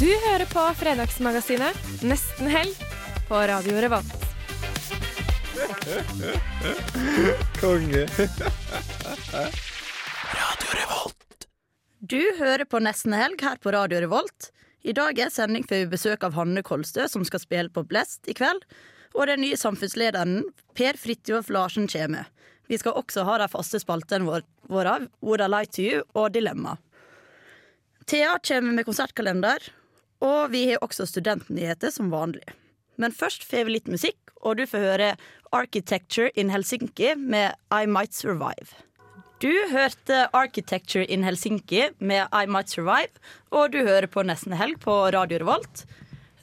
Du hører på Fredagsmagasinet Nesten helg på Radio Revolt. Konge. Radio Revolt. Du hører på Nesten Helg her på Radio Revolt. I dag er sending for besøk av Hanne Kolstø, som skal spille på Blest i kveld. Og den nye samfunnslederen Per Fridtjof Larsen kommer. Vi skal også ha de faste spaltene vår- våre, Would I Lie to You og Dilemma. Thea kommer med konsertkalender, og vi har også studentnyheter som vanlig. Men først får vi litt musikk, og du får høre Architecture in Helsinki med I Might Survive. Du hørte Architecture in Helsinki med I Might Survive, og du hører på Nesten Helg på Radio Revolt.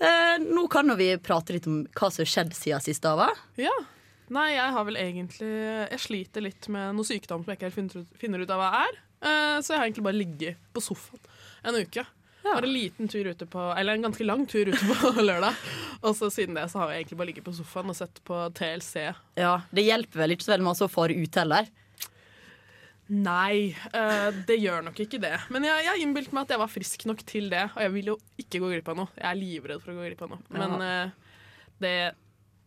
Eh, nå kan vi prate litt om hva som har skjedd siden sist, Ava. Ja. Nei, jeg har vel egentlig Jeg sliter litt med noe sykdom som jeg ikke helt finner ut, av hva er. Eh, så jeg har egentlig bare ligget på sofaen en uke. Bare en liten tur ute på Eller en ganske lang tur ute på lørdag. Og så siden det så har jeg egentlig bare ligget på sofaen og sett på TLC. Ja, Det hjelper vel ikke så veldig mye å fare ut heller. Nei, eh, det gjør nok ikke det. Men jeg, jeg innbilte meg at jeg var frisk nok til det. Og jeg vil jo ikke gå glipp av noe. Jeg er livredd for å gå glipp av noe. Men eh, det,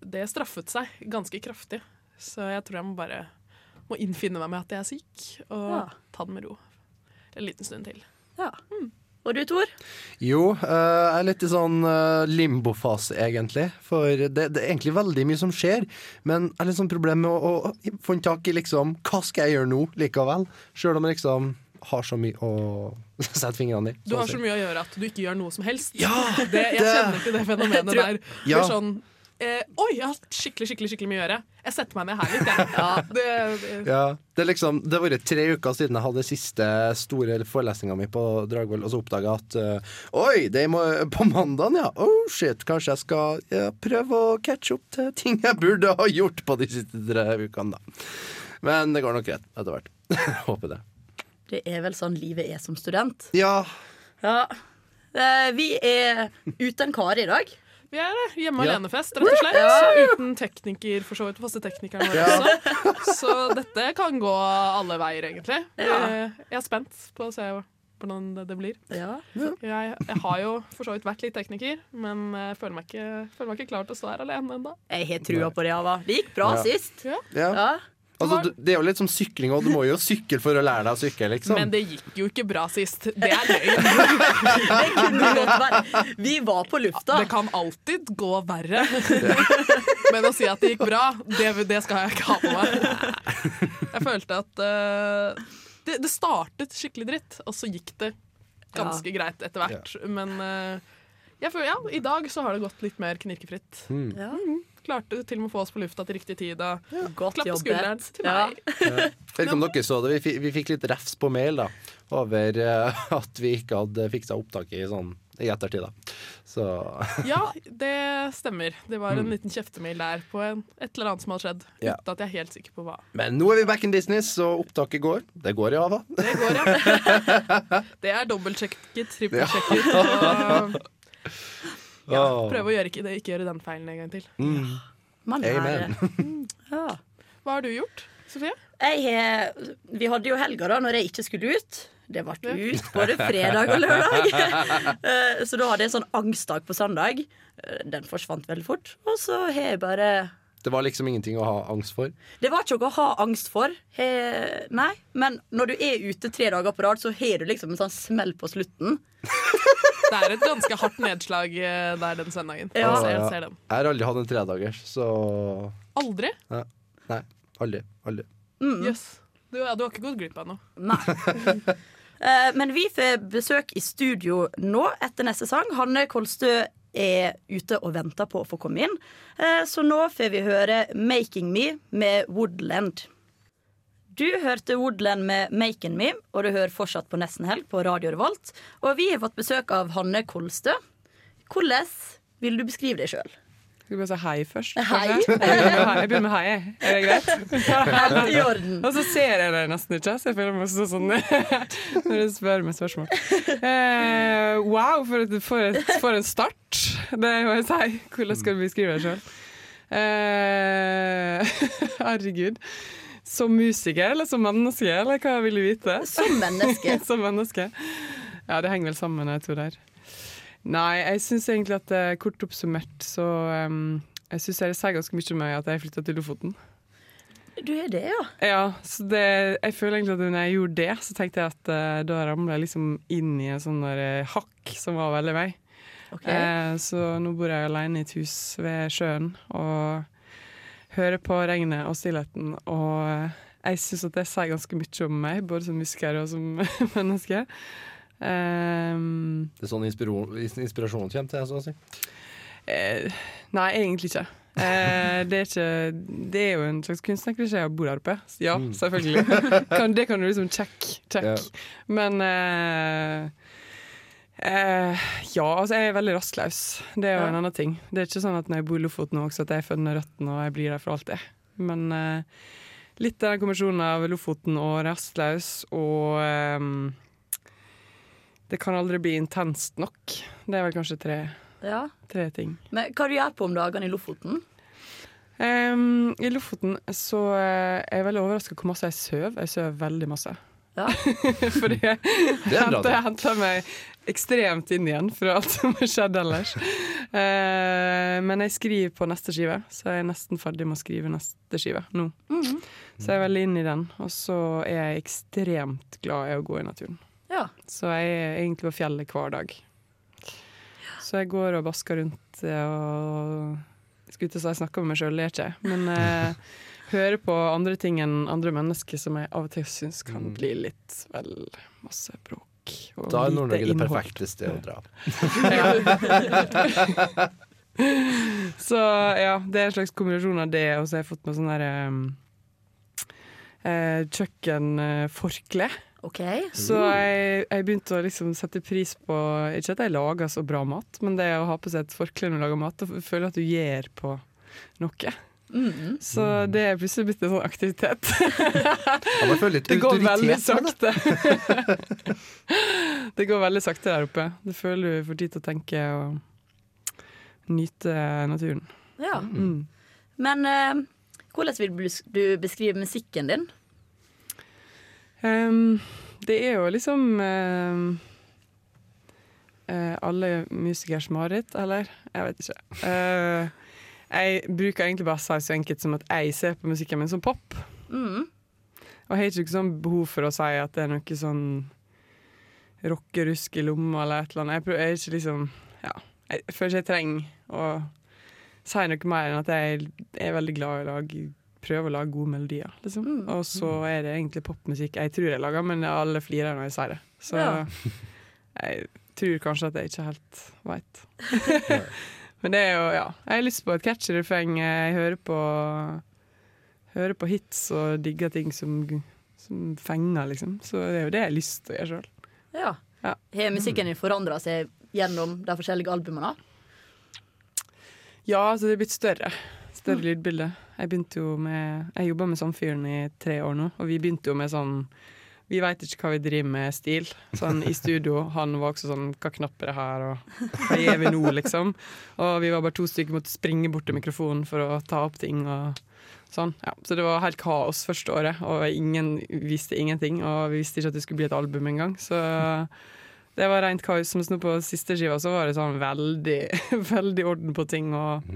det straffet seg ganske kraftig. Så jeg tror jeg må bare må innfinne meg med at jeg er syk, og Ja. ta det med ro en liten stund til. Ja. Og du, Tor? Jo, eh, jeg er litt i sånn uh, limbofase, egentlig. For det, det er egentlig veldig mye som skjer. Men jeg har litt sånn problem med å, å få en tak i liksom Hva skal jeg gjøre nå, likevel? Sjøl om jeg liksom har så mye å sette fingrene i. Du har så mye å gjøre at du ikke gjør noe som helst. Ja, det, jeg det- kjenner til det fenomenet der. Det Ja. er sånn eh, Oi, jeg har skikkelig skikkelig, skikkelig mye å gjøre. Jeg setter meg ned her litt, jeg. Det, det, Ja, det, er liksom, det har vært tre uker siden jeg hadde siste store forelesninga mi på Dragvoll, og så oppdaga jeg at uh, Oi, det er på mandagen, ja! Oh shit, kanskje jeg skal ja, prøve å catche opp til ting jeg burde ha gjort på de siste tre ukene, da. Men det går nok greit etter hvert. Håper det. Det er vel sånn livet er som student. Ja. Ja. Eh, vi er uten Kari i dag. Vi er det. Hjemme Ja. alene-fest, rett og slett. Så Uten tekniker, for så vidt. Faste teknikeren vår Ja. også. Så dette kan gå alle veier, egentlig. Ja. Eh, Jeg er spent på å se hvordan det- det blir. Ja. Jeg, jeg har jo for så vidt vært litt tekniker, men jeg føler meg ikke, føler meg ikke klar til å stå her alene ennå. Jeg har trua på det, Ava. Det gikk bra Ja. sist. ja. Ja. Altså, du- det er jo litt som sykling, og du må jo sykle for å lære deg å sykle, liksom. Men det gikk jo ikke bra sist. Det er løgn. Det kunne godt være. Vi var på lufta. Det kan alltid gå verre. Men å si at det gikk bra, det, det skal jeg ikke ha på meg. Jeg følte at uh, det, det startet skikkelig dritt, og så gikk det ganske greit etter hvert. Men uh, jeg føler, ja, i dag så har det gått litt mer knirkefritt. Ja. Klarte til og med å få oss på lufta til riktig tid. Og Godt klapp på skulderen til Ja. meg. Jeg vet ikke om dere så det, vi fikk, vi fikk litt refs på mail da over eh, at vi ikke hadde fiksa opptaket i sånn i ettertid. da Så Ja, det stemmer. Det var en liten kjeftemail der på en, et eller annet som hadde skjedd. Ja. Uten at jeg er helt sikker på hva. Men nå er vi back in business, og opptaket går. Det går i Ava. Det går, ja. Det er dobbeltsjekket, trippelsjekket. Og ja, prøve å gjøre ikke, det, ikke gjøre den feilen en gang til. Mm. Man lærer. Amen. Ja. Hva har du gjort, Sofie? Jeg vi hadde jo helga da når jeg ikke skulle ut. Det ble ut både fredag og lørdag. Eh, så da hadde jeg en sånn angstdag på søndag. Eh, Den forsvant veldig fort. Og så har jeg bare Det var liksom ingenting å ha angst for. Det var ikke noe å ha angst for. He, nei, men når du er ute tre dager på rad, så har du liksom en sånn smell på slutten. Det er et ganske hardt nedslag eh, der den søndagen. Ja. Jeg ser. Jeg har aldri hatt en tredagers, så Aldri? Nei, aldri. aldri. Jøss. Du, ja, du har ikke gått glipp av noe. Nei. Eh, Men vi får besøk i studio nå etter neste sang. Hanne Kolstø er ute og venter på å få komme inn. Eh, Så nå får vi høre 'Making Me' med Woodland. Du hørte Woodland med 'Making Me', og du hører fortsatt på Nesten Helg på Radio Revolt. Og vi har fått besøk av Hanne Kolstø. Hvordan vil du beskrive deg sjøl? Skal vi bare si hei først? Hei. Jeg begynner med hei. Er det greit? I orden. Og så ser jeg deg nesten ikke, så jeg føler meg også sånn når du spør meg spørsmål. Uh, wow, for, et, for, et, for en start! Det må jeg si. Hvordan skal du beskrive deg sjøl? Uh, herregud. Som musiker eller som menneske, eller hva vil du vite? Som menneske. som menneske. Ja, det henger vel sammen, jeg tror der. Nei, jeg syns egentlig at eh, kort oppsummert så um, Jeg syns det sier ganske mye om meg at jeg flytta til Lofoten. Du er det, ja. Ja, så det, jeg føler egentlig at når jeg gjorde det, så tenkte jeg at uh, da ramla jeg liksom inn i en sånn der eh, hakk som var veldig meg. Okay. Eh, så nå bor jeg alene i et hus ved sjøen og hører på regnet og stillheten. Og jeg syns at det sier ganske mye om meg, både som musiker og som menneske. Um, Det er sånn inspiro- inspirasjonen kommer til, så å si. Eh, nei, egentlig ikke. Eh, det, er ikke det er jo en slags kunstnerklisjé å bo der oppe. Ja, Mm. selvfølgelig. Kan, det kan du liksom check. check. Yeah. Men eh, eh, ja, altså jeg er veldig rastløs. Det er jo Ja. en annen ting. Det er ikke sånn at når jeg bor i Lofoten nå også, at jeg funnet røttene og jeg blir der for alltid. Men eh, litt av den kombinasjonen av Lofoten og rastløs og ehm, det kan aldri bli intenst nok. Det er vel kanskje tre, ja. tre ting. Men hva du gjør på om dagene i Lofoten? Um, I Lofoten så eh, er jeg veldig overraska hvor masse jeg sover. Jeg sover veldig masse. Ja. Fordi jeg Det henter, det. jeg henter meg ekstremt inn igjen fra alt som har skjedd ellers. Uh, men jeg skriver på neste skive, så jeg er nesten ferdig med å skrive neste skive nå. Mhm. Så jeg er veldig inne i den. Og så er jeg ekstremt glad i å gå i naturen. Ja. Så jeg er egentlig på fjellet hver dag. Så jeg går og basker rundt eh, og Skulle skulle å si jeg snakker med meg sjøl, det ikke jeg. Men eh, hører på andre ting enn andre mennesker som jeg av og til syns kan Mm. bli litt vel masse bråk. Da er Nord-Norge det perfekte stedet å dra. Så ja, det er en slags kombinasjon av det, og så har jeg fått meg sånn derre eh, kjøkkenforkle. OK. Så jeg, jeg begynte å liksom sette pris på Ikke at jeg lager så bra mat, men det å ha på seg et forkle når du lager mat, og føle at du gjør på noe. Mhm. Så det er plutselig blitt en sånn aktivitet. Ja, litt Det går veldig sakte. det går veldig sakte der oppe. Det føler du får tid til å tenke og nyte naturen. Ja. Mm. Men eh, hvordan vil du beskrive musikken din? Ehm, det er jo liksom uh, uh, alle musikers mareritt, eller? Jeg vet ikke. Uh, jeg bruker egentlig bare å si så enkelt som at jeg ser på musikken min som pop. Mm. Og jeg har ikke sånn behov for å si at det er noe sånn rockerusk i lomma eller et eller annet. Jeg, prøver, jeg er ikke liksom Ja. Jeg føler ikke jeg trenger å si noe mer enn at jeg er veldig glad i å lage prøve å lage gode melodier, liksom. Mm. Og så er det egentlig popmusikk jeg tror jeg lager, men alle flirer når jeg sier det. Så Ja. jeg tror kanskje at jeg ikke helt veit. men det er jo, ja. Jeg har lyst på et catchy refreng. Jeg hører på Hører på hits og digger ting som, som fenger, liksom. Så det er jo det jeg har lyst til å gjøre sjøl. Ja. Ja. Har musikken din forandra seg gjennom de forskjellige albumene? Ja, altså det er blitt større. Større lydbilde. Jeg begynte jo med Jeg jobba med Samfyren i tre år nå, og vi begynte jo med sånn Vi veit ikke hva vi driver med stil. Sånn i studio. Han var også sånn Hva knapper er her, og hva gjør vi nå, liksom? Og vi var bare to stykker måtte springe bort til mikrofonen for å ta opp ting og sånn. Ja, så det var helt kaos første året, og ingen visste ingenting. Og vi visste ikke at det skulle bli et album engang, så det var rent kaos. Mens nå på siste skiva så var det sånn veldig, veldig orden på ting. og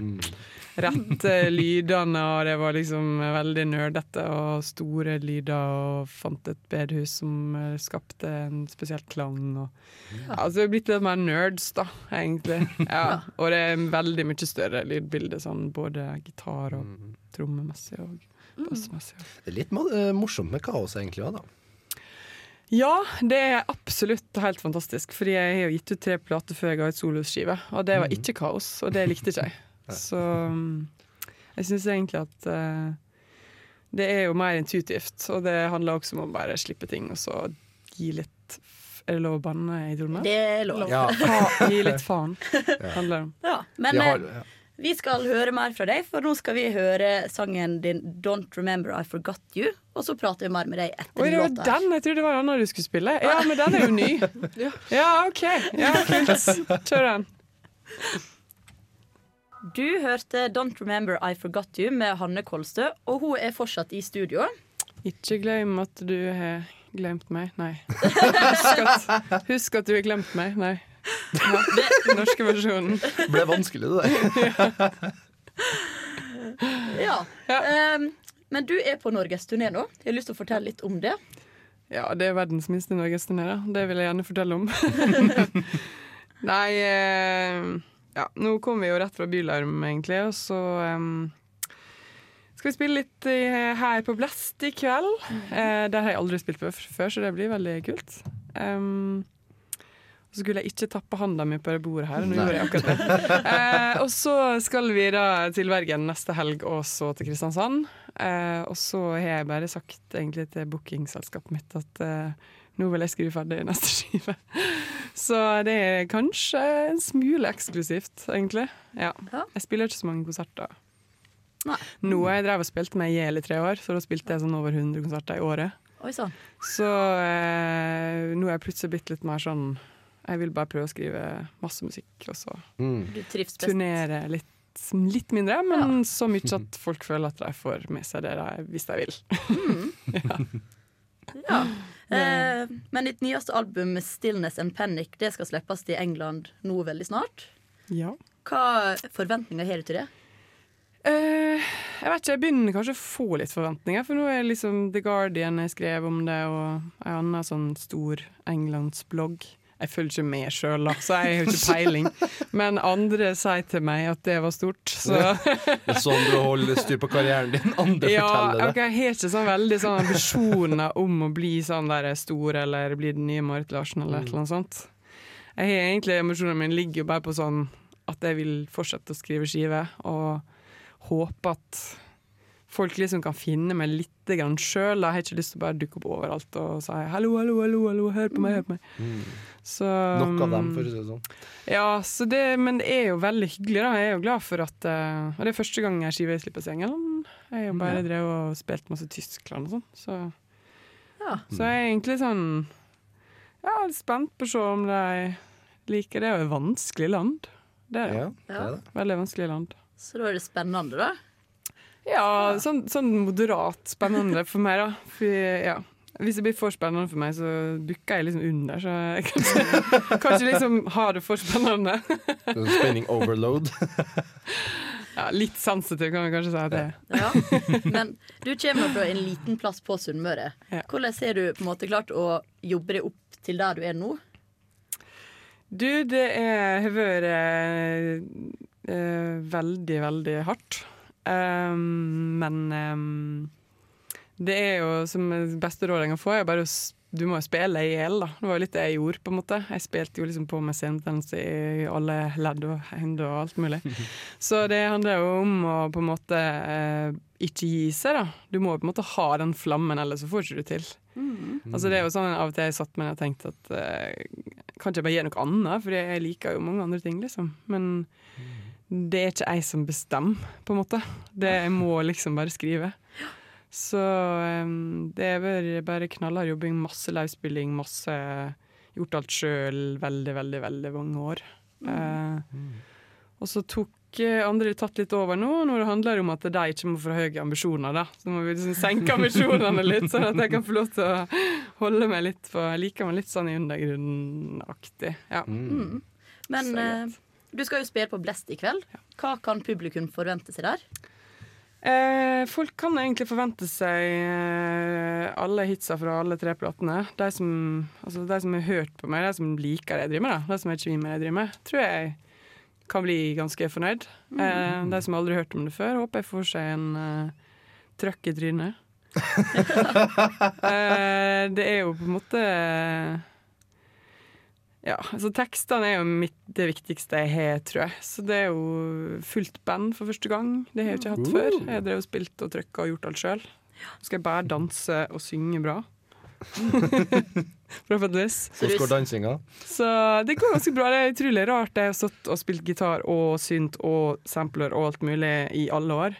rette lydene, og det var liksom veldig nerdete og store lyder, og fant et bedehus som eh, skapte en spesiell klang. Og, ja. altså det er blitt litt mer nerds, da, egentlig. Ja. Og det er veldig mye større lydbilde, sånn både gitar og trommemessig og bassmessig. Det er litt eh, morsomt med kaos, egentlig. også, da. Ja, det er absolutt helt fantastisk. Fordi jeg har gitt ut tre plater før jeg ga ut soloskive, og det var ikke kaos, og det likte ikke jeg. Så um, jeg syns egentlig at uh, det er jo mer intuitivt, og det handler også om å bare slippe ting, og så gi litt Er det lov å banne i Trondheim? Det er lov. Ja. Ha, gi litt faen, handler det om. Ja, men de har, eh, ja. Vi skal høre mer fra deg, for nå skal vi høre sangen din 'Don't Remember I Forgot You'. Og så prater vi mer med deg etter Oi, det var den! Jeg trodde det var den du skulle spille. Ja, men den er jo ny. Ja, OK. Ja, kult. Kjør den. Du hørte 'Don't Remember I Forgot You' med Hanne Kolstø, og hun er fortsatt i studio. Ikke glem at du har glemt meg. Nei. Husk at, husk at du har glemt meg. Nei. Ja, den norske versjonen. Ble vanskelig, det der. Ja. Ja. Um, men du er på norgesturné nå. Jeg har lyst til å fortelle litt om det. Ja, det er verdens minste norgesturné, da. Det vil jeg gjerne fortelle om. Nei eh, Ja, nå kommer vi jo rett fra Bylarm, egentlig, og så um, skal vi spille litt her på Blest i kveld. Eh, der har jeg aldri spilt på før, så det blir veldig kult. Og så skulle jeg ikke tappe handa mi på det bordet her. Nå gjorde jeg akkurat det. Eh, og så skal vi da til Bergen neste helg, og så til Kristiansand. Eh, og så har jeg bare sagt egentlig til bookingselskapet mitt at eh, nå vil jeg skrive ferdig neste skive. Så det er kanskje en smule eksklusivt, egentlig. Ja. Jeg spiller ikke så mange konserter. Nei. Nå har jeg drevet og spilt med i hjel i tre år, så da spilte jeg sånn over 100 konserter i året. Oi så, Så eh, nå er jeg plutselig blitt litt mer sånn Jeg vil bare prøve å skrive masse musikk, og så Mm. Turnere litt, litt mindre, men så mye at folk føler at de får med seg det de, hvis de vil. Ja. Eh, men ditt nyeste album, 'Stillness and Panic', det skal slippes til England nå veldig snart. Ja. Hva forventninger har du til det? Eh, jeg vet ikke, jeg begynner kanskje å få litt forventninger, for nå er liksom The Guardian jeg skrev om det, og en annen sånn stor englandsblogg. Jeg følger ikke med sjøl, så jeg har ikke peiling. Men andre sier til meg at det var stort, så Det er sånn du holder styr på karrieren din. Andre Ja, forteller det. jeg har ikke sånn veldig sånn ambisjoner om å bli sånn der stor, eller bli den nye Marit Larsen, eller et eller annet sånt. Jeg har egentlig Ambisjonene mine ligger jo bare på sånn at jeg vil fortsette å skrive skive, og håpe at folk liksom kan finne meg litt grann sjøl. Jeg har ikke lyst til å bare dukke opp overalt og si 'hallo, hallo, hallo, hallo hør på meg', hør på meg. Så, Nok av dem, for å si det sånn. ja, så det, men det er jo veldig hyggelig. da Jeg er jo glad for at eh, Og det er første gang jeg skiver slippes i England. Jeg har jo bare drevet og spilt masse Tyskland og sånn. Så, Ja. så jeg er egentlig sånn Ja, litt spent på å se om de liker det. Det er jo et vanskelig land. Det er det. Ja, det er det. Veldig vanskelig land. Så da er det spennende, da. Ja, sånn, sånn moderat spennende for meg, da. For, ja. Hvis det blir for spennende for meg, så bukker jeg liksom under. Så jeg kanskje, kanskje liksom har det for spennende. Spenning overload. Ja, litt sensitiv kan vi kanskje si at det er. Ja. Men du kommer fra en liten plass på Sunnmøre. Hvordan har du på en måte klart å jobbe deg opp til der du er nå? Du, det er, har vært eh, eh, veldig, veldig hardt. Um, men um, det er jo som beste råd jeg kan få, er bare å du må jo spille i hjel, da. Det var jo litt det jeg gjorde, på en måte. Jeg spilte jo liksom på med senebetennelse i alle ledd og hender og alt mulig. Så det handler jo om å på en måte eh, ikke gi seg, da. Du må på en måte ha den flammen, ellers så får ikke du til. Altså det er jo sånn Av og til jeg satt meg og tenkte at eh, kan ikke jeg bare gjøre noe annet, for jeg liker jo mange andre ting, liksom. Men det er ikke jeg som bestemmer, på en måte. Det jeg må liksom bare skrive. Så um, det er bare, bare knallhard jobbing, masse livespilling, masse Gjort alt sjøl veldig, veldig, veldig mange år. Eh, og så tok eh, andre tatt litt over nå, når det handler om at de ikke må få høye ambisjoner. da. Så må vi liksom senke ambisjonene litt, sånn at jeg kan få lov til å holde meg litt på Jeg liker meg litt sånn i undergrunnen-aktig. Ja. Men Så eh, greit. Du skal jo spille på Blest i kveld. Hva kan publikum forvente seg der? Eh, folk kan egentlig forvente seg eh, alle hitsa fra alle tre platene. De som, altså de som har hørt på meg, de som liker det jeg driver med, da. de som er ikke med det jeg driver med, tror jeg kan bli ganske fornøyd. Eh, de som aldri har hørt om det før, håper jeg får seg en eh, trøkk i trynet. eh, det er jo på en måte ja, altså Tekstene er jo mitt, det viktigste jeg har, tror jeg. Så det er jo fullt band for første gang. Det har jeg ikke hatt før. Jeg har drevet og spilt og trykka og gjort alt sjøl. Så skal jeg bare danse og synge bra. Forhåpentligvis. Hvordan går dansinga? Så det går ganske bra. Det er utrolig rart. Jeg har stått og spilt gitar og synt og sampler og alt mulig i alle år.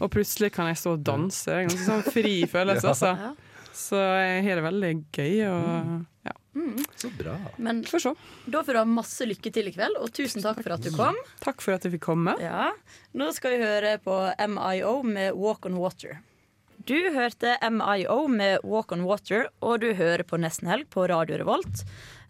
Og plutselig kan jeg stå og danse. Det er ganske sånn fri følelse, altså. Så jeg har det veldig gøy. Og ja, Så bra. Men får se. da får du ha masse lykke til i kveld, og tusen takk for at du kom. Takk for at jeg fikk komme. Ja, Nå skal vi høre på MIO med Walk on Water. Du hørte MIO med Walk on Water, og du hører på Nesten Helg på Radio Revolt.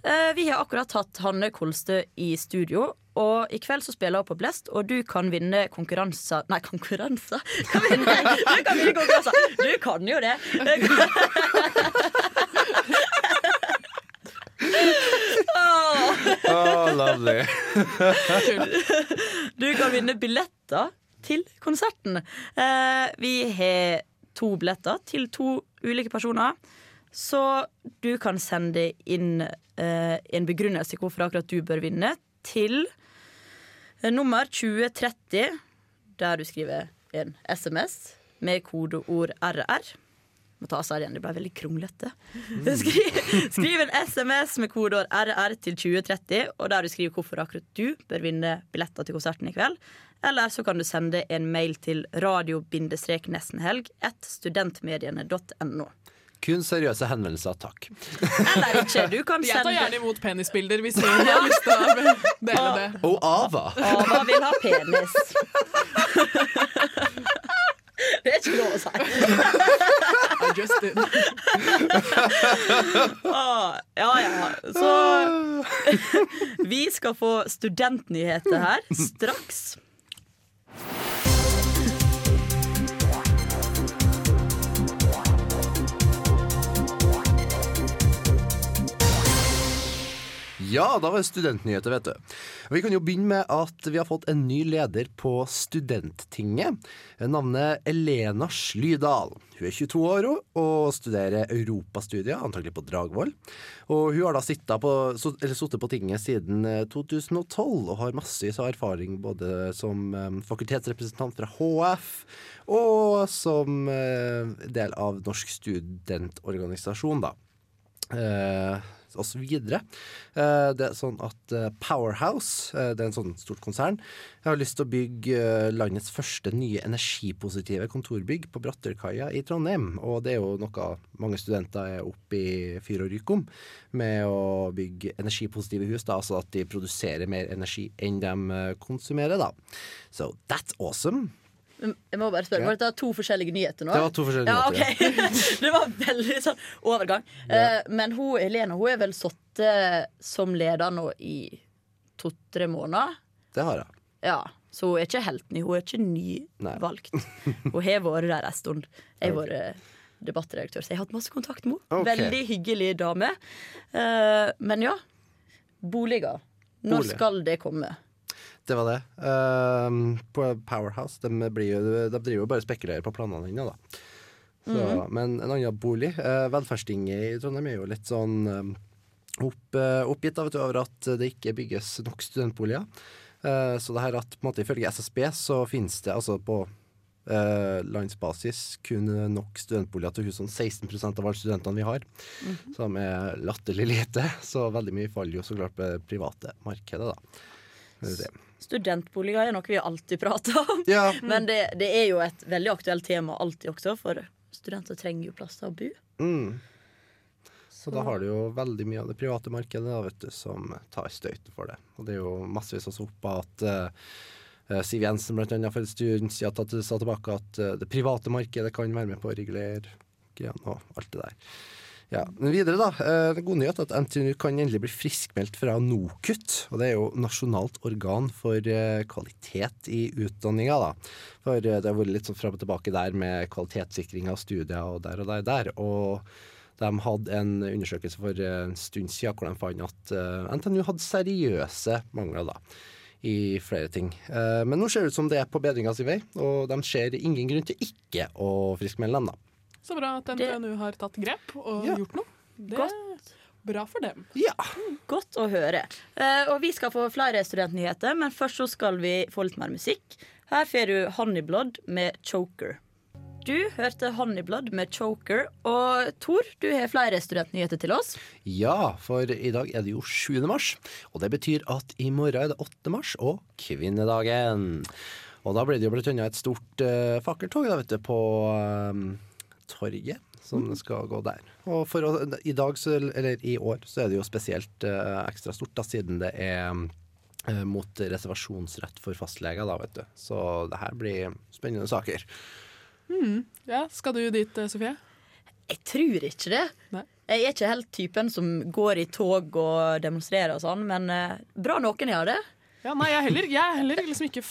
Eh, Vi har akkurat hatt Hanne Kolstø i studio, og i kveld så spiller hun på Blest, og du kan vinne konkurranser Nei, konkurranser? Kan vinne, du kan vinne konkurranser! Du kan jo det! Åh. Oh, lovely. Du kan vinne billetter til konserten. Eh, vi har to billetter til to ulike personer. Så du kan sende inn eh, en begrunnelse til hvorfor akkurat du bør vinne, til eh, nummer 2030, der du skriver en SMS med kodeord RR. Må ta seg igjen, det ble veldig kronglete. Skriv, skriv en SMS med kodeord RR til 2030, og der du skriver hvorfor akkurat du bør vinne billetter til konserten i kveld. Eller så kan du sende en mail til radio-nestenhelg at studentmediene.no. Kun seriøse henvendelser, takk. Eller ikke. Du kan sende Jeg tar gjerne imot penisbilder hvis noen har lyst til å dele det. Og Ava. Ava vil ha penis. Det er ikke lov å si. I Justin. Ah, ja, ja. Så vi skal få studentnyheter her straks. Ja, da var det studentnyheter, vet du. Vi kan jo begynne med at vi har fått en ny leder på Studenttinget. Navnet Elena Slydal. Hun er 22 år og studerer europastudier, antagelig på Dragvoll. Og hun har da sittet på, sittet på tinget siden eh, 2012 og har massevis av erfaring både som eh, fakultetsrepresentant fra HF og som eh, del av Norsk studentorganisasjon, da videre. Eh, det er sånn at eh, Powerhouse, eh, det er en sånn stort konsern, har lyst til å bygge landets første nye energipositive kontorbygg på Brattørkaia i Trondheim. Og det er jo noe mange studenter er oppe i fyr og ryk om, med å bygge energipositive hus, da, altså at de produserer mer energi enn de konsumerer, da. So that's awesome. Jeg må bare spørre, Var dette to forskjellige nyheter nå? Det var to forskjellige ja, nyheter, ok. Det var veldig sånn overgang. Eh, men hun, Helene hun er vel sittet som leder nå i to-tre måneder? Det har jeg. Ja, Så hun er ikke helt ny. Hun er ikke nyvalgt. Hun har vært der en stund. Jeg har vært debattredaktør, så jeg har hatt masse kontakt med henne. Okay. Veldig hyggelig dame. Eh, men ja, boliger. Når Bolig. skal det komme? Det var det. Ehm, på Powerhouse de, blir jo, de driver jo bare spekulerer på planene ennå, da. Så, Mhm. Men en annen bolig, uh, Velferdstinget i Trondheim, er jo litt sånn ehm, opp, eh, oppgitt da, du, over at det ikke bygges nok studentboliger. Eh, så det her at på en måte ifølge SSB så finnes det altså på eh, landsbasis kun nok studentboliger til husene. 16% av alle studentene vi har, Mhm. som er latterlig lite. Så veldig mye faller jo så klart på det private markedet, da. Studentboliger er noe vi alltid prater om. Ja. Men det, det er jo et veldig aktuelt tema alltid også, for studenter trenger jo plass til å bo. Mm. Så da har du jo veldig mye av det private markedet da, vet du, som tar støyten for det. Og det er jo massevis av at uh, Siv Jensen blant annet for en stund siden sa tilbake at uh, det private markedet kan være med på å regulere greiene og alt det der. Ja, men videre da, eh, det gode nyhet er at NTNU kan endelig bli friskmeldt fra NOKUT, og det er jo nasjonalt organ for eh, kvalitet i utdanninga da. For eh, det har vært litt sånn frem og tilbake der med kvalitetssikring av studier og der og der der, og de hadde en undersøkelse for en stund siden hvor de fant at NTNU hadde seriøse mangler da, i flere ting. Men nå ser det ut som det er på bedringa vei, og de ser ingen grunn til ikke å friskmelde dem. da. Så bra at NTNU har tatt grep og Ja. gjort noe. Det er bra for dem. Ja. Godt å høre. Uh, og vi skal få flere studentnyheter, men først så skal vi få litt mer musikk. Her får du Honeyblood med 'Choker'. Du hørte Honeyblood med Choker. Og Tor, du har flere studentnyheter til oss. Ja, for i dag er det jo 7. mars, og det betyr at i morgen er det 8. mars og kvinnedagen. Og da blir det jo blant annet et stort uh, fakkeltog da, vet du, på eh, torget. Som skal gå der. Og for å, i dag, så, eller i år, så er det jo spesielt eh, ekstra stort, da, siden det er eh, mot reservasjonsrett for fastleger, da, vet du. Så det her blir spennende saker. Ja, Skal du dit, eh, Sofie? Jeg tror ikke det. Nei. Jeg er ikke helt typen som går i tog og demonstrerer og sånn, men eh, bra noen gjør det. Ja, nei, jeg heller, jeg heller liksom ikke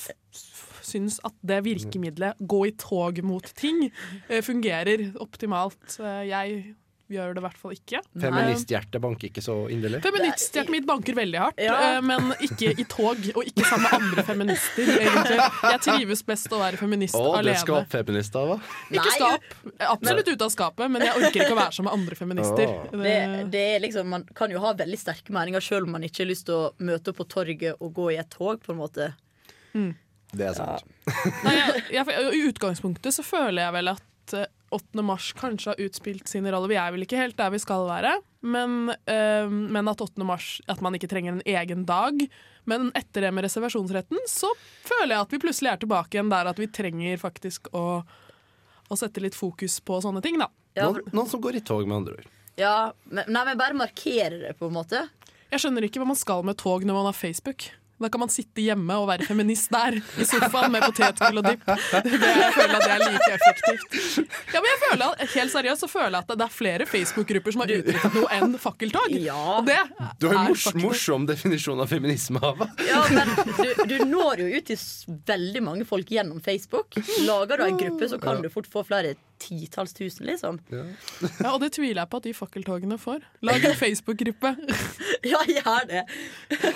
syns at det virkemidlet, gå i tog mot ting, eh, fungerer optimalt. Eh, Jeg gjør det i hvert fall ikke. Feministhjertet banker ikke så inderlig. Feministhjertet mitt banker veldig hardt, Ja. eh, men ikke i tog, og ikke sammen med andre feminister, egentlig. Jeg trives best å være feminist Å, det er alene. da, hva? Ikke skap. Absolutt ute av skapet, men jeg orker ikke å være sammen med andre feminister. Det, det er liksom, Man kan jo ha veldig sterke meninger sjøl om man ikke har lyst til å møte opp på torget og gå i et tog. på en måte Det er sant. Nei, jeg, jeg, I utgangspunktet så føler jeg vel at eh, 8. mars kanskje har utspilt sin rolle. Vi er vel ikke helt der vi skal være, men, øh, men at 8. mars At man ikke trenger en egen dag. Men etter det med reservasjonsretten så føler jeg at vi plutselig er tilbake igjen der at vi trenger faktisk å, å sette litt fokus på sånne ting, da. Ja, Noen, noen som går i tog, med andre ord. ja men, Nei, men bare markere det, på en måte. Jeg skjønner ikke hva man skal med tog når man har Facebook. Da kan man sitte hjemme og være feminist der, i sofaen med potetgull og dipp. Jeg føler at det er like effektivt. Ja, men jeg føler at, Helt seriøst så føler jeg at det er flere Facebook-grupper som har utviklet noe enn fakkeltog. Ja. Og det Du har jo mors morsom definisjon av feminisme. Ava. Ja, men du, du når jo ut til veldig mange folk gjennom Facebook. Lager du ei gruppe, så kan du fort få flere titalls tusen, liksom. Ja, og det tviler jeg på at de fakkeltogene får. Lag en Facebook-gruppe. Ja, gjør det.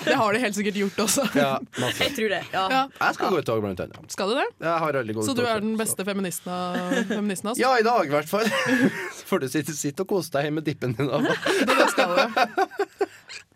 Det har de helt sikkert gjort også. Ja, masse. Jeg tror det. Ja. Ja. Jeg skal gå i tog, blant annet. Skal du det? Jeg har aldri gått Så du er den beste feministen av feministen altså? Ja, i dag i hvert fall. Så får du sitte, sitte og kose deg hjemme med dippen din. Da. Det, det skal jeg.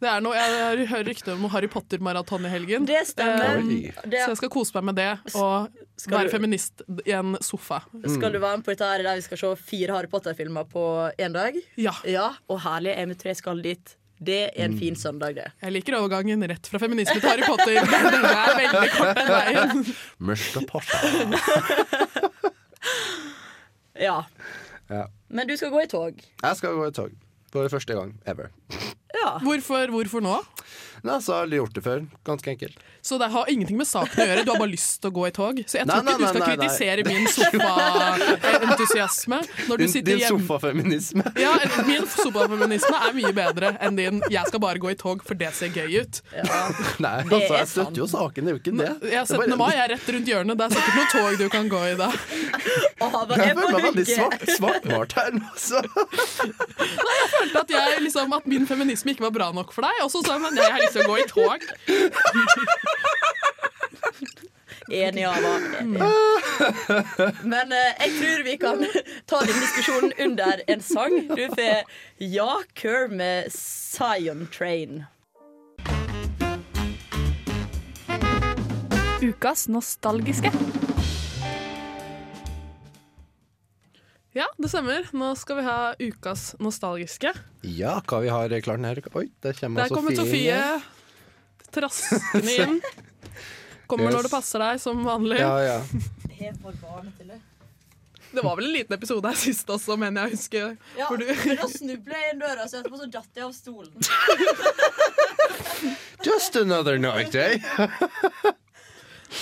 Det er noe, jeg hører rykter om Harry Potter-maraton i helgen. Det stemmer. Eh, Så jeg skal kose meg med det og Skal være du- feminist i en sofa. skal du være med på dette her der vi skal se fire Harry Potter-filmer på én dag? Ja. Ja, og herlig jeg med tre skal dit. Det er en fin søndag, det. Jeg liker overgangen rett fra feminisme til Harry Potter. Den er veldig kort den veien. Potter Ja. Ja. Men du skal gå i tog. Jeg skal gå i tog. For første gang ever. Ja. Hvorfor, hvorfor nå? Nei, så har jeg gjort det før. Ganske enkelt. Så det har ingenting med saken å gjøre. Du har bare lyst til å gå i tog. Så jeg tror nei, ikke du skal nei, nei, nei. kritisere min sofaentusiasme når du Din, sitter din sofafeminisme. Ja, min sofafeminisme er mye bedre enn din 'jeg skal bare gå i tog, for det ser gøy ut'. Nei, altså, jeg støtter jo saken, det er jo ikke det. Ja, er 17. mai er rett rundt hjørnet. Det er sikkert noe tog du kan gå i da. Jeg er føler meg veldig svart, svartmalt her nå, så. Jeg følte at, jeg, liksom, at min feminisme ikke var bra nok for deg. Og så sa jeg men jeg til å gå i tog. Enig, Ava. Men eh, jeg tror vi kan ta den diskusjonen under en sang. Du får Ja Kerr med Zion Train. Ukas nostalgiske. Ja, det stemmer. Nå skal vi ha ukas nostalgiske. Ja, hva vi har klart her? Oi, der kommer Der kommer Sofie traskende inn. Kommer Yes. når det passer deg, som vanlig. Ja, ja. Det var vel en liten episode her sist også, mener jeg å huske. Ja, du- men da snubla jeg inn døra, så etterpå så datt jeg av stolen. Just another night, eh?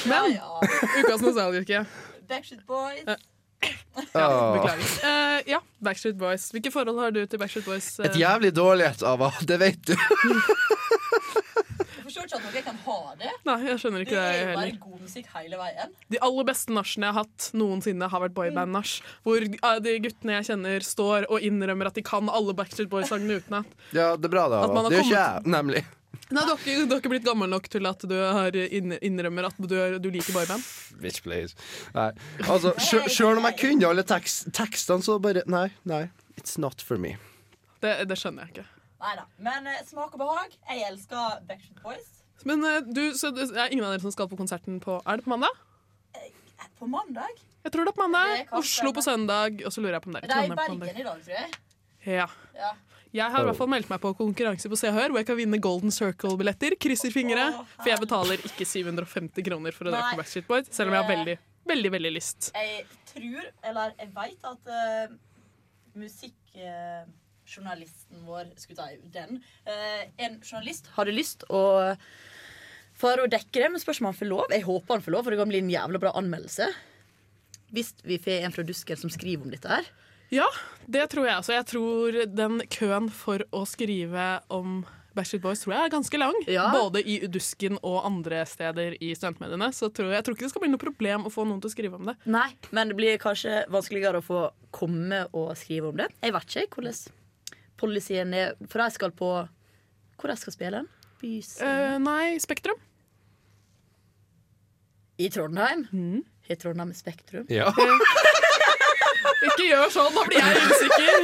Men Ja, ukas nostalgiske. Backstreet Boys. Ja, beklager. Eh, ja, Backstreet Boys. Hvilke forhold har du til Backstreet Boys? eh? Et jævlig dårlig et, Ava. Det vet du. Jeg forstår ikke at dere kan ha det. Nei, jeg skjønner Det ikke det er jo bare heller. god musikk hele veien. De aller beste nachene jeg har hatt noensinne, har vært boyband-nach. Hvor eh, de guttene jeg kjenner, står og innrømmer at de kan alle Backstreet Boys-sangene utenat. Ja, det er bra, det, At man Ava. har Det gjør ikke jeg, nemlig. Nei, du har, ikke, du har ikke blitt gammel nok til at du har innrømmer at du, du liker boyband? Bitch, please. Nei. Altså, sjø- Sjøl om jeg kunne alle tekst, tekstene, så bare Nei, nei. It's not for me. Det, det skjønner jeg ikke. Neida. Men uh, smak og behag. Jeg elsker Backstreet Boys. Men uh, du, så det er ingen av dere som skal på konserten på Er det på mandag? Eh, På mandag? Jeg tror det er på mandag. Oslo på søndag, og så lurer jeg på om det er Det er i. Bergen i dag, tror jeg. Ja. Ja. Jeg har i hvert fall meldt meg på konkurranse på Se og Hør, hvor jeg kan vinne Golden Circle-billetter. Krysser fingre. For jeg betaler ikke 750 kroner for å dra på Backstreet Boys, selv om jeg har veldig, veldig veldig lyst. Jeg tror, eller jeg veit at uh, musikkjournalisten vår Skulle ta den. Uh, en journalist hadde lyst å for å dekke det, men spørs om han får lov. Jeg håper han får lov, for det kan bli en jævla bra anmeldelse. Hvis vi får en fra Dusken som skriver om dette her. Ja, det tror jeg også. Jeg tror den køen for å skrive om Backstreet Boys tror jeg er ganske lang. Ja. Både i Udusken og andre steder i studentmediene. Så tror jeg, jeg tror ikke det skal bli noe problem å få noen til å skrive om det. Nei, men det blir kanskje vanskeligere å få komme og skrive om det. Jeg vet ikke hvordan policyen er, for jeg skal på Hvor jeg skal spille den? Eh, nei, Spektrum. I Trondheim? I Trondheim Spektrum? Ja. Ikke gjør sånn, da blir jeg usikker.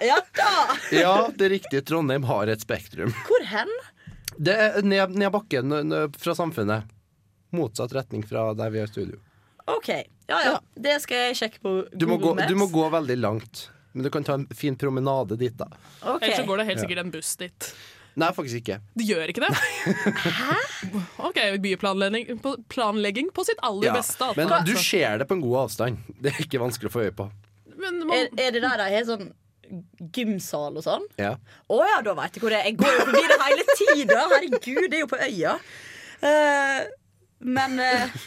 Ja da! ja, det er riktig. Trondheim har et spektrum. Hvor hen? Det er ned, ned bakken fra samfunnet. Motsatt retning fra der vi har studio. OK. Ja ja, det skal jeg sjekke på Du må, gå, Google Maps. du må gå veldig langt. Men du kan ta en fin promenade dit, da. Okay. Ellers så går det helt sikkert en buss dit. Nei, faktisk ikke. Det gjør ikke det? Hæ? OK, byplanlegging på, planlegging på sitt aller Ja, beste. altså. men du ser det på en god avstand. Det er ikke vanskelig å få øye på. Men er, man, er det der de har sånn gymsal og sånn? Ja. Å ja, da veit jeg hvor det er. Jeg går jo forbi det hele tida. Herregud, det er jo på øya. Uh, men uh...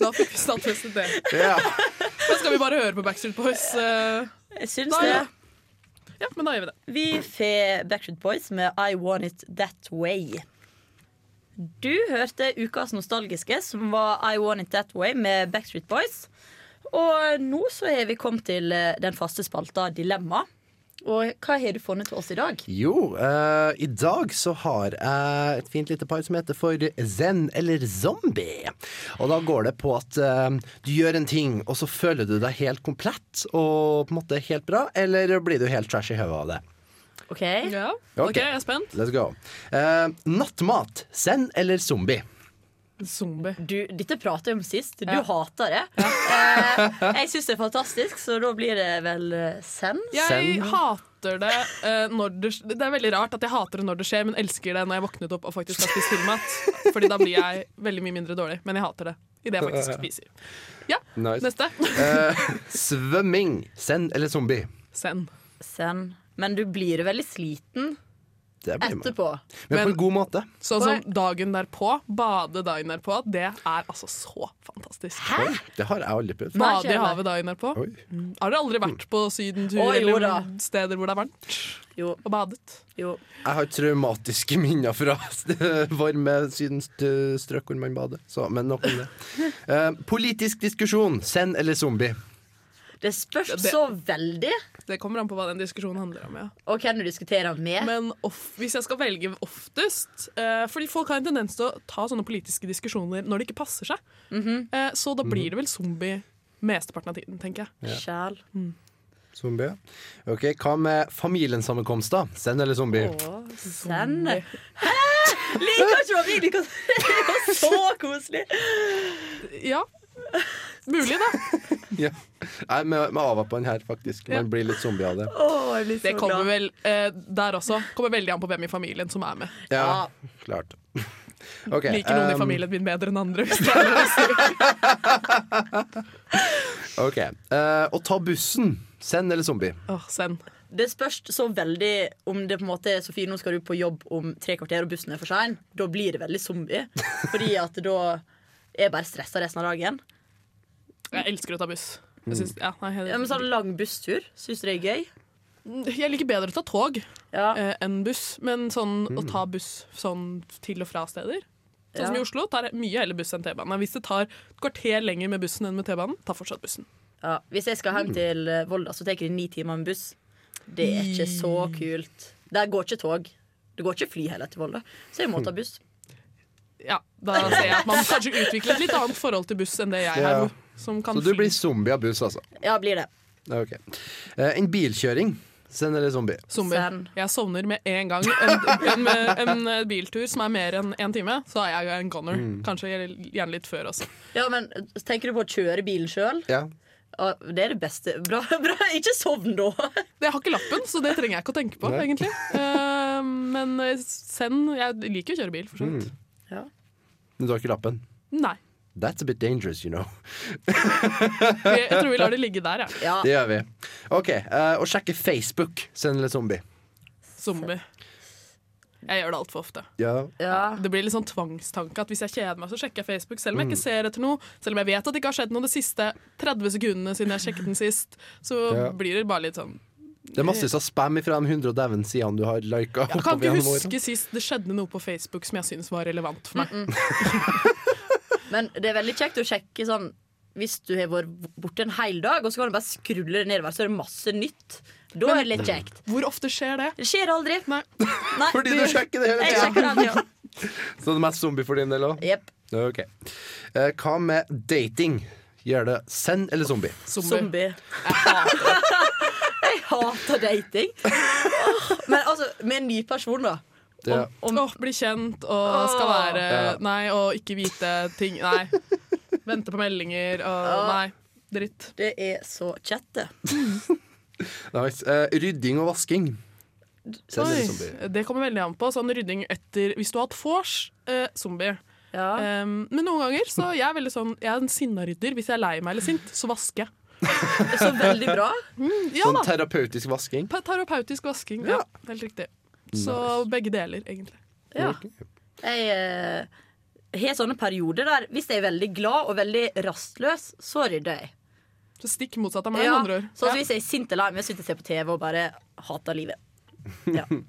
da fikk vi stadfestet det. Ja. Da skal vi bare høre på Backstreet Boys. Uh, jeg syns Da, det. Ja. men da gjør vi det. Vi får Backstreet Boys med I Want It That Way. Du hørte ukas nostalgiske, som var I Want It That Way med Backstreet Boys. Og nå så har vi kommet til eh, den faste spalta Dilemma. Og hva har du funnet til oss i dag? Jo, uh, i dag så har jeg et fint lite par som heter for Zen eller Zombie. Og da går det på at uh, du gjør en ting, og så føler du deg helt komplett og på en måte helt bra, eller blir du helt trash i hodet av det? OK? Ja, Okay. OK, jeg er spent. Let's go. Uh, nattmat. Zen eller zombie? Zombie. Du, dette prater jeg om sist. Du Ja. hater det. Eh, jeg syns det er fantastisk, så da blir det vel send. Zen. Jeg Send. hater det eh, når det Det er veldig rart at jeg hater det når det skjer, men elsker det når jeg våknet opp og faktisk har spist filmmat. Fordi da blir jeg veldig mye mindre dårlig. Men jeg hater det idet jeg faktisk spiser. Ja, Nice. neste. Eh, svømming. Zen eller zombie? Send. Zen. Men du blir veldig sliten. Etterpå. Men på en god måte. Sånn som dagen derpå, bade dagen derpå, det er altså så fantastisk. Oi, det har jeg aldri prøvd. Bade i havet dagen derpå. Oi. Har dere aldri vært på sydentur Oi, eller da. steder hvor det er varmt Jo, og badet? jo. Jeg har traumatiske minner fra varme sydenstrøk hvor man bader. Så, men nok om det. Uh, politisk diskusjon. Send eller zombie? Det spørs Det- så veldig. Det kommer an på hva den diskusjonen handler om. ja Og hvem du diskuterer med. Men of, hvis jeg skal velge oftest eh, Fordi folk har en tendens til å ta sånne politiske diskusjoner når det ikke passer seg. Mhm. eh, så da blir det vel zombie mesteparten av tiden, tenker jeg. Sjæl. Zombie. Ok, Hva med familiensammenkomster? Send eller zombie? Åh, send. Hæ? Liker ikke vi liker. Det var så koselig. Ja. Mulig, da. Ja. Nei, med, med ava på den her, faktisk. Man blir litt zombie av det. Oh, jeg blir så Det kommer vel eh, der også. Kommer veldig an på hvem i familien som er med. Ja, klart. okay, Liker noen i um, familien min bedre enn andre. Hvis det er lov å si. Ok, Uh, Å ta bussen. Send eller zombie? Oh, send. Det spørs så veldig om det på en måte er Sofie, nå skal du på jobb om tre kvarter, og bussen er for sein. Da blir det veldig zombie. Fordi at da er jeg bare stressa resten av dagen. Jeg elsker å ta buss. Jeg, synes, ja, nei, Ja, men sånn lang busstur, syns du det er gøy? jeg liker bedre å ta tog Ja. eh, enn buss. Men sånn å ta buss sånn til og fra steder Sånn som i Oslo tar jeg mye heller buss enn T-banen. Hvis det tar et kvarter lenger med bussen enn med T-banen, ta fortsatt bussen. Ja, hvis jeg skal hjem til eh, Volda, så tar det ni timer med buss. Det er ikke så kult. Der går ikke tog. Det går ikke fly heller til Volda, så jeg må ta buss. Ja, Da ser jeg at man kanskje utvikler et litt annet forhold til buss enn det jeg Ja. har. Som kan Så du fly. blir zombie av buss, altså? Ja, blir det. Ok. Eh, en bilkjøring. Send eller zombie? Zombier. Send. Jeg sovner med en gang. En, en, en, en biltur som er mer enn én time, så er jeg en goner. Mm. Kanskje gjerne litt før også. Ja, men Tenker du på å kjøre bilen sjøl? Ja. Det er det beste. Bra, bra. Ikke sovn, da! Jeg har ikke lappen, så det trenger jeg ikke å tenke på, Nei. egentlig. Eh, men eh, send Jeg liker å kjøre bil, for så vidt. Mm. Men du har ikke lappen? Nei. That's a bit dangerous, you know. Jeg tror vi lar det ligge der, ja. Ja. Det gjør vi. OK. Uh, å sjekke Facebook. Send litt zombie? Zombie. Jeg gjør det altfor ofte. Ja. ja. Det blir litt sånn tvangstanke at hvis jeg kjeder meg, så sjekker jeg Facebook. Selv om jeg Mm. ikke ser etter noe, selv om jeg vet at det ikke har skjedd noe de siste 30 sekundene siden jeg sjekket den sist, så Ja. blir det bare litt sånn Det er massevis av spam fra de 100 og dæven sidene du har lika. Jeg kan ikke huske sist det skjedde noe på Facebook som jeg syns var relevant for meg. Men det er veldig kjekt å sjekke sånn hvis du har vært borte en hel dag, og så kan du bare skrulle det nedover, så er det masse nytt. Da er det litt kjekt. Hvor ofte skjer det? Det skjer aldri. Nei. Nei. Fordi du sjekker det hele tida. Så det er mest zombie for din del òg? Yep. Ok. Eh, hva med dating? Gjør det send eller zombie? Zombie. Jeg hater. Jeg hater dating. Men altså, med en ny person, da. Ja. Åh, bli kjent og skal være Ja. Nei, og ikke vite ting. Nei. Vente på meldinger og Nei. Dritt. Det er så chatte. Nice. uh, rydding og vasking. Oi, det kommer veldig an på. Sånn rydding etter Hvis du har hatt vors, uh, zombie. Um, men noen ganger så jeg er veldig sånn Jeg er en sinna rydder. Hvis jeg er lei meg eller sint, så vasker jeg. Så veldig bra. Mm, ja sånn terapeutisk vasking? Pa- Terapeutisk vasking. Ja, helt riktig. Så begge deler, egentlig. Ja. Jeg eh, har sånne perioder der hvis jeg er veldig glad og veldig rastløs, så rydder jeg. Så stikk motsatt av meg, Ja, andre ord. så Ja. hvis jeg er sint eller lei meg, sitter jeg og ser på TV og bare hater livet.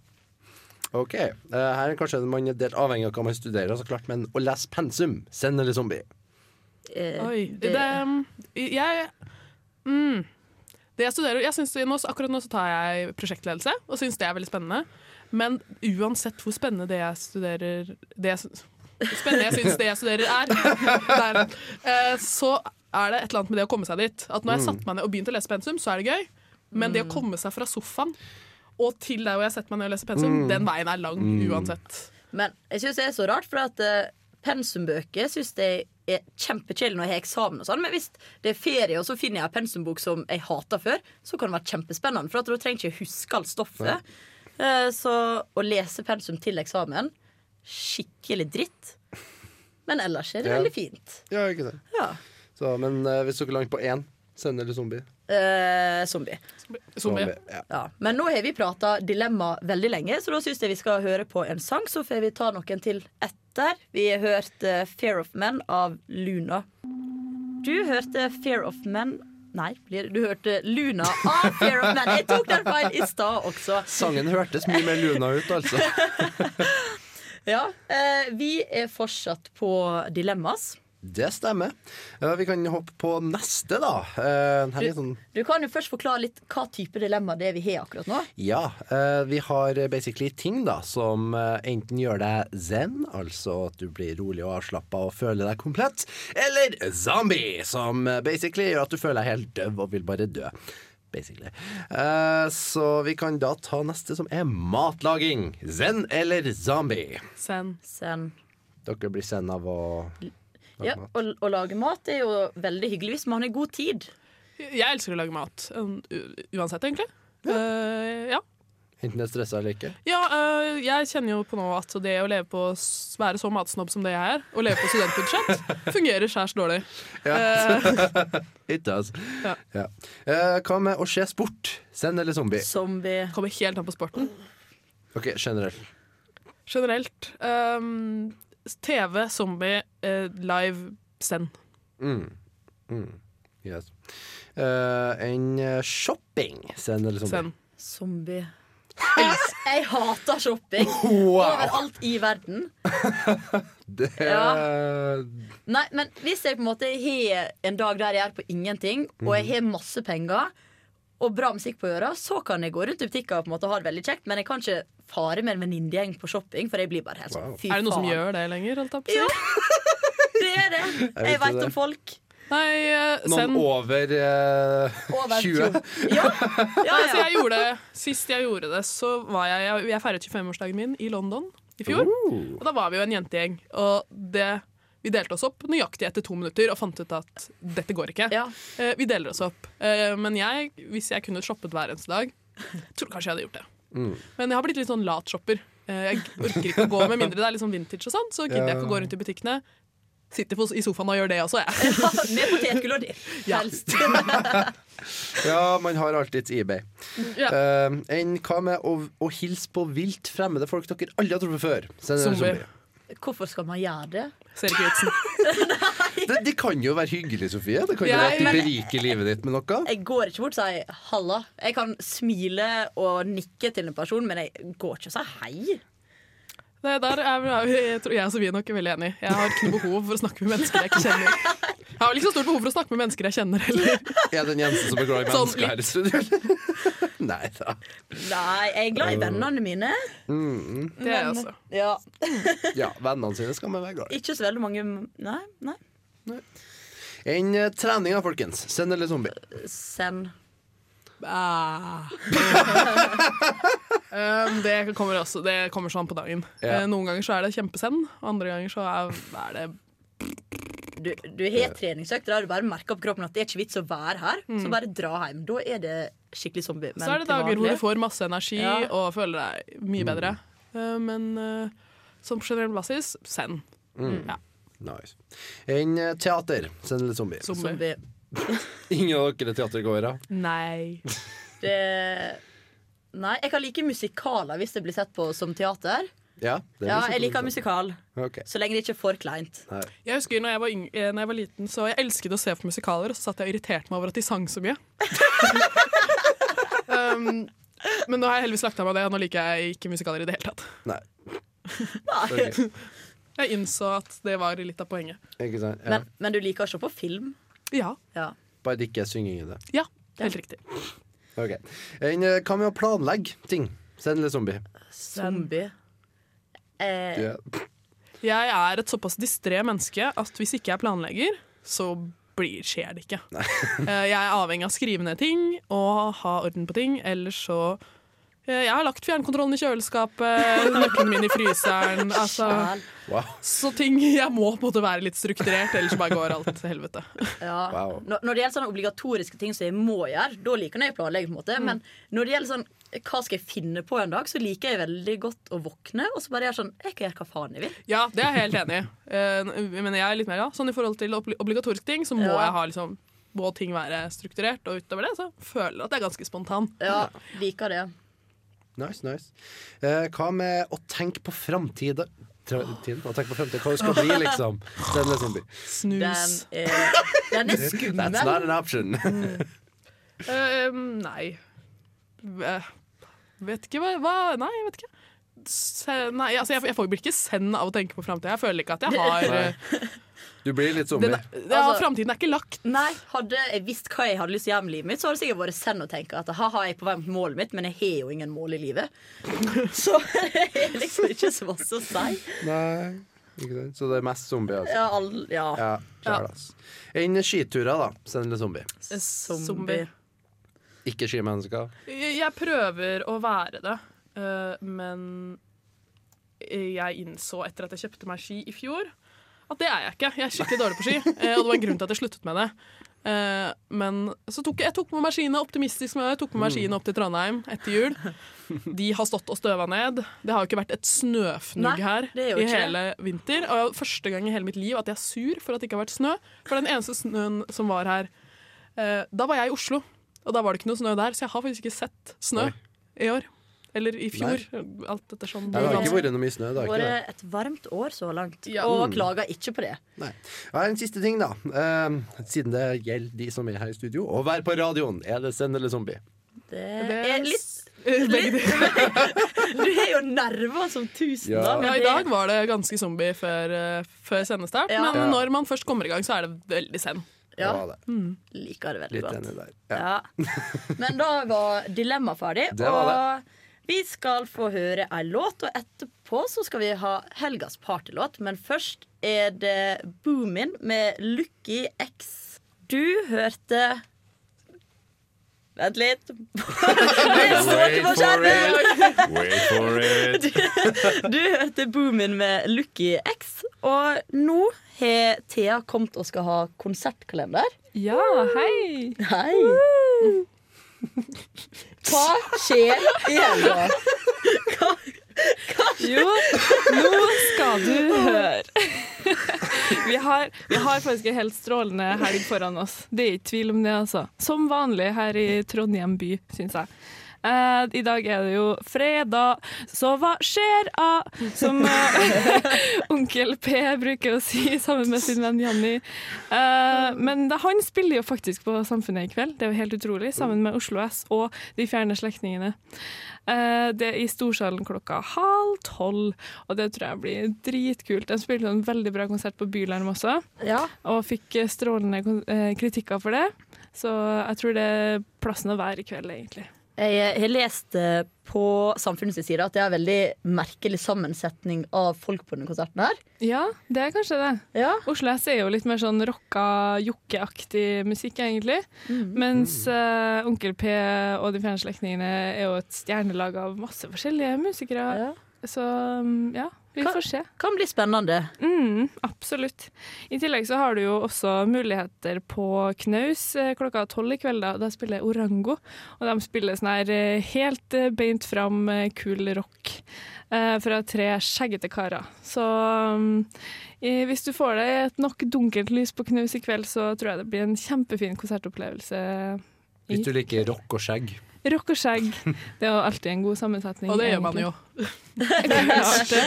Ok, eh, Her er kanskje man er delt avhengig av hva man studerer, så klart, men å lese pensum, send eller zombie? Eh, Oi. Det, jeg mm, Det jeg studerer jeg synes, Akkurat nå så tar jeg prosjektledelse og syns det er veldig spennende. Men uansett hvor spennende det jeg studerer det jeg, spennende jeg syns det jeg studerer er, der, eh, så er det et eller annet med det å komme seg dit. At når jeg Mm. satte meg ned og begynte å lese pensum, så er det gøy. Men det å komme seg fra sofaen og til der hvor jeg setter meg ned og leser pensum, Mm. den veien er lang Mm. uansett. Men jeg syns det er så rart, for at uh, pensumbøker syns jeg er kjempekjedelig når jeg har eksamen. og sånn Men hvis det er ferie, og så finner jeg en pensumbok som jeg hater før, så kan det være kjempespennende. For at da trenger jeg ikke huske alt stoffet. Eh, så å lese pensum til eksamen skikkelig dritt. Men ellers er det Ja. veldig fint. Ja, ikke sant? Ja. Så, men uh, hvis dere langt på én, send eller zombie? Eh, zombie. Zombie, ja. Ja. Men nå har vi prata dilemma veldig lenge, så da syns jeg vi skal høre på en sang. Så får vi ta noen til etter. Vi har hørt uh, 'Fear of Men' av Luna. Du hørte 'Fear of Men' Nei, du hørte Luna av 'Fear of Man. Jeg tok den feil i stad også. Sangen hørtes mye mer luna ut, altså. Ja, eh, Vi er fortsatt på dilemmas. Det stemmer. Ja, vi kan hoppe på neste, da. Eh, her er sånn Du kan jo først forklare litt hva type dilemma det er vi har akkurat nå. Ja, eh, vi har basically ting da som eh, enten gjør deg zen, altså at du blir rolig og avslappa og føler deg komplett, eller zombie, som eh, basically gjør at du føler deg helt døv og vil bare dø. Basically. Eh, så vi kan da ta neste, som er matlaging. Zen eller zombie? Zen. Zen. Dere blir zen av å Ja, å, å lage mat er jo veldig hyggelig hvis man har god tid. Jeg elsker å lage mat. um, Uansett, egentlig. Eh, ja. Enten det er stressa eller ikke. Ja, uh, jeg kjenner jo på nå at det å leve på være så matsnobb som det jeg er, og leve på studentbudsjett, fungerer skjærs dårlig. Eh, It does. Ja. Ja. Uh, hva med å se sport? Send eller zombie? Zombie. Kommer helt an på sporten. Ok, generelt. Generelt. ehm, TV, zombie, eh, live, send. Mm. Mm. Yes. Uh, en eh, shopping. send eller zombie? Send. Zombie. Jeg, jeg hater shopping Wow. overalt i verden. Det Nei, men hvis jeg på en måte har en dag der jeg er på ingenting, og jeg har masse penger og bra musikk på øra, så kan jeg gå rundt i butikker og på en måte ha det veldig kjekt, men jeg kan ikke fare med en venninnegjeng på shopping, for jeg blir bare helt sånn fy Er det noen som gjør det lenger? Jeg? Ja. Det er det. vet Jeg jo veit om folk. Nei, eh, Noen over uh, Over 20? Ja, ja, Altså, jeg gjorde det, Sist jeg gjorde det, så var jeg Jeg, jeg feiret 25-årsdagen min i London i fjor. Og da var vi jo en jentegjeng. Og det, vi delte oss opp nøyaktig etter to minutter og fant ut at dette går ikke. Ja. Eh, vi deler oss opp. Eh, men jeg, hvis jeg kunne shoppet hver eneste dag, tror kanskje jeg hadde gjort det. Mm. Men jeg har blitt litt sånn latshopper. Eh, jeg orker ikke å gå med mindre det er sånn vintage og sånn, så gidder jeg ikke å gå rundt i butikkene. Sitter på- i sofaen og gjør det også, jeg. Med potetgull og det. Ja. Helst. Ja, man har alltids eBay. Ja. Uh, enn hva med å, å hilse på vilt fremmede folk dere aldri har truffet før? Zombie. zombie. Hvorfor skal man gjøre det? Ser ikke vitsen. Det, det kan jo være hyggelig, Sofie. Det kan jo ja, være at du beriker livet ditt med noe. Jeg går ikke bort og sier 'halla'. Jeg kan smile og nikke til en person, men jeg går ikke og sier 'hei'. Nei, der er, jeg tror jeg og Sofie nok er veldig enig. Jeg har ikke noe behov for å snakke med mennesker jeg ikke kjenner. Jeg har vel ikke så stort behov for å snakke med mennesker jeg kjenner heller. Er den Jensen som er glad i Sånn mennesker her i studio? Nei da. Nei, jeg er glad i vennene mine. Mm. Det er jeg også. Ja, Ja, vennene sine skal man være glad i. Ikke så veldig mange Nei, nei. Enn eh, treninga, folkens. Send eller zombie. Send. Ah. um, det kommer også Det kommer sånn på dagen. Yeah. Uh, Noen ganger så er det kjempesend, og andre ganger så er, er det Du, du har treningsøkt der du bare merker på kroppen at det er ikke vits å være her. Så bare dra hjem. Da er det skikkelig zombie. Men Så er det dager hvor du får masse energi Ja. og føler deg mye bedre. Eh, men eh, som på generell basis send. Ja. Nice. Enn eh, teater. Send litt zombie. Zombie. zombie. Ingen av dere er teatergåere? Nei. Det Nei, jeg kan like musikaler hvis det blir sett på som teater. Ja, det er Ja, jeg liker musikal. Okay. Så lenge det ikke er for kleint. Nei. Jeg husker når jeg, var yng når jeg var liten, så jeg elsket å se på musikaler, og så satt jeg og irriterte meg over at de sang så mye. um, men nå har jeg heldigvis lagt av meg det, og nå liker jeg ikke musikaler i det hele tatt. Nei. Nei. Jeg innså at det var litt av poenget. Ikke sant? Ja. Men, men du liker å se på film? Ja, Ja. Bare det ikke er synging i det. ja helt riktig. Ok. Eh, hva med å planlegge ting? Send eller zombie? Zombie. Eh, Yeah. Jeg er et såpass distré menneske at hvis ikke jeg planlegger, så blir, skjer det ikke. Eh, Jeg er avhengig av å skrive ned ting og ha orden på ting, ellers så Jeg har lagt fjernkontrollen i kjøleskapet, nøklene mine i fryseren. Altså. Wow. så ting Jeg må på en måte være litt strukturert, ellers bare går alt til helvete. Ja. Wow. Når, når det gjelder sånne obligatoriske ting som jeg må gjøre, da liker jeg å planlegge. på en måte Men når det gjelder sånn hva skal jeg finne på en dag, så liker jeg veldig godt å våkne og så bare gjøre sånn Jeg kan gjøre hva faen jeg vil. Ja, det er jeg helt enig i. Eh, Men jeg er litt mer ja. Sånn i forhold til obligatoriske ting, så må Ja. jeg ha liksom må ting være strukturert, og utover det så føler jeg at jeg er ganske spontan. Ja, liker det. Nice, nice. Eh, hva med å tenke på framtida? Tiden? Å tenke på fremtiden, Hva det skal bli, liksom? Den er zombie. Den Snus. er, den er That's not an option. Eh, nei Uh, Vet ikke hva, hva Nei, jeg vet ikke. Se, nei, altså jeg, jeg får blir ikke send av å tenke på framtida. Jeg føler ikke at jeg har Du blir litt den, zombie. ja, Altså- Framtiden er ikke lagt. Nei, Hadde jeg visst hva jeg hadde lyst til å gjøre med livet mitt, så hadde jeg sikkert vært send og tenkt at ha-ha, jeg er på vei mot målet mitt, men jeg har jo ingen mål i livet. Så det er liksom ikke så masse å si. Nei, ikke sant? Så det er mest zombie, altså. Ja, all, ja. Ja, sjæl, altså. Enn skiturer, da. Send litt zombie. Zombie. Ikke skimennesker. Jeg jeg prøver å være det, eh, men jeg innså etter at jeg kjøpte meg ski i fjor, at det er jeg ikke. Jeg er skikkelig dårlig på ski, eh, og det var en grunn til at jeg sluttet med det. Eh, Men så tok jeg, jeg tok med meg skiene optimistisk med. Jeg tok med meg skiene opp til Trondheim etter jul. De har stått og støva ned. Det har jo ikke vært et snøfnugg her er i ikke hele vinter. Og første gang i hele mitt liv at jeg er sur for at det ikke har vært snø. For den eneste snøen som var her eh, Da var jeg i Oslo, og da var det ikke noe snø der, så jeg har faktisk ikke sett snø Oi. i år. Eller i fjor. Alt ettersom. Det har ikke vært noe mye snø. Det har. Vært et varmt år så langt, Ja. og Mm. klager ikke på det. Nei. Ja, en siste ting, da. Uh, siden det gjelder de som er her i studio, å være på radioen. Er det send eller zombie? Det Det er litt Litt, Du har jo nerver som tusen. Ja. da, men Ja, I dag var det ganske zombie før, eh, før sendestart, Ja. men Ja. når man først kommer i gang, så er det veldig send. Ja, det. liker det veldig Litt godt. Ja. Ja. Men da var dilemmaet ferdig, Det var og vi skal få høre ei låt, og etterpå så skal vi ha helgas partylåt. Men først er det Boomin med Lucky X Du hørte Vent litt. Det står ikke på skjermen! Wait for it. Du hørte Boomin med Lucky X, og nå har Thea kommet og skal ha konsertkalender. Ja, hei! Hei! Hva skjer i helga? Jo, nå skal du høre. Vi har, vi har faktisk en helt strålende helg foran oss. Det er ikke tvil om det, altså. Som vanlig her i Trondheim by, syns jeg. Eh, I dag er det jo fredag, så hva skjer da? Som uh, onkel P bruker å si sammen med sin venn Janni. Uh, men da, han spiller jo faktisk på Samfunnet i kveld, det er jo helt utrolig, sammen med Oslo S og De fjerne slektningene. Det er i Storsalen klokka halv tolv, og det tror jeg blir dritkult. De spilte en veldig bra konsert på Bylarm også, Ja. og fikk strålende kritikker for det. Så jeg tror det er plassen å være i kveld, egentlig. Jeg har lest på samfunnets side at det er en veldig merkelig sammensetning av folk på denne konserten her. Ja, det er kanskje det. Ja. Oslo S er jo litt mer sånn rocka, jokkeaktig musikk, egentlig. Mens uh, Onkel P og De fjerne slektningene er jo et stjernelag av masse forskjellige musikere. Ja. Så mm, ja, vi kan, får se. Kan bli spennende. Mm, absolutt. I tillegg så har du jo også muligheter på Knaus eh, klokka tolv i kveld. Da, da spiller Orango, og de spiller sånn her eh, helt eh, beint fram kul rock eh, fra tre skjeggete karer. Så eh, hvis du får deg et nok dunkelt lys på Knaus i kveld, så tror jeg det blir en kjempefin konsertopplevelse. Hvis du liker rock og skjegg. Rock og skjegg. Det er alltid en god sammensetning. Og det gjør man jo. Klart det.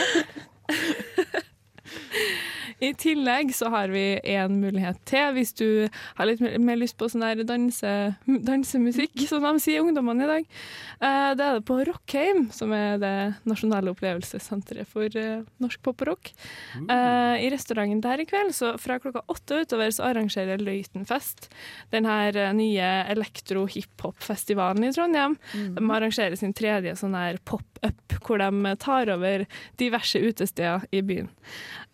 I tillegg så har vi en mulighet til, hvis du har litt mer- lyst på sånn der danse, dansemusikk, som de sier ungdommene i dag. Eh, Det er det på Rockheim, som er det nasjonale opplevelsessenteret for eh, norsk pop og rock. Eh, I restauranten der i kveld, så fra klokka åtte utover, så arrangerer Løitenfest den her nye elektro-hiphop-festivalen i Trondheim. De arrangerer sin tredje sånn her pop-up, hvor de tar over diverse utesteder i byen.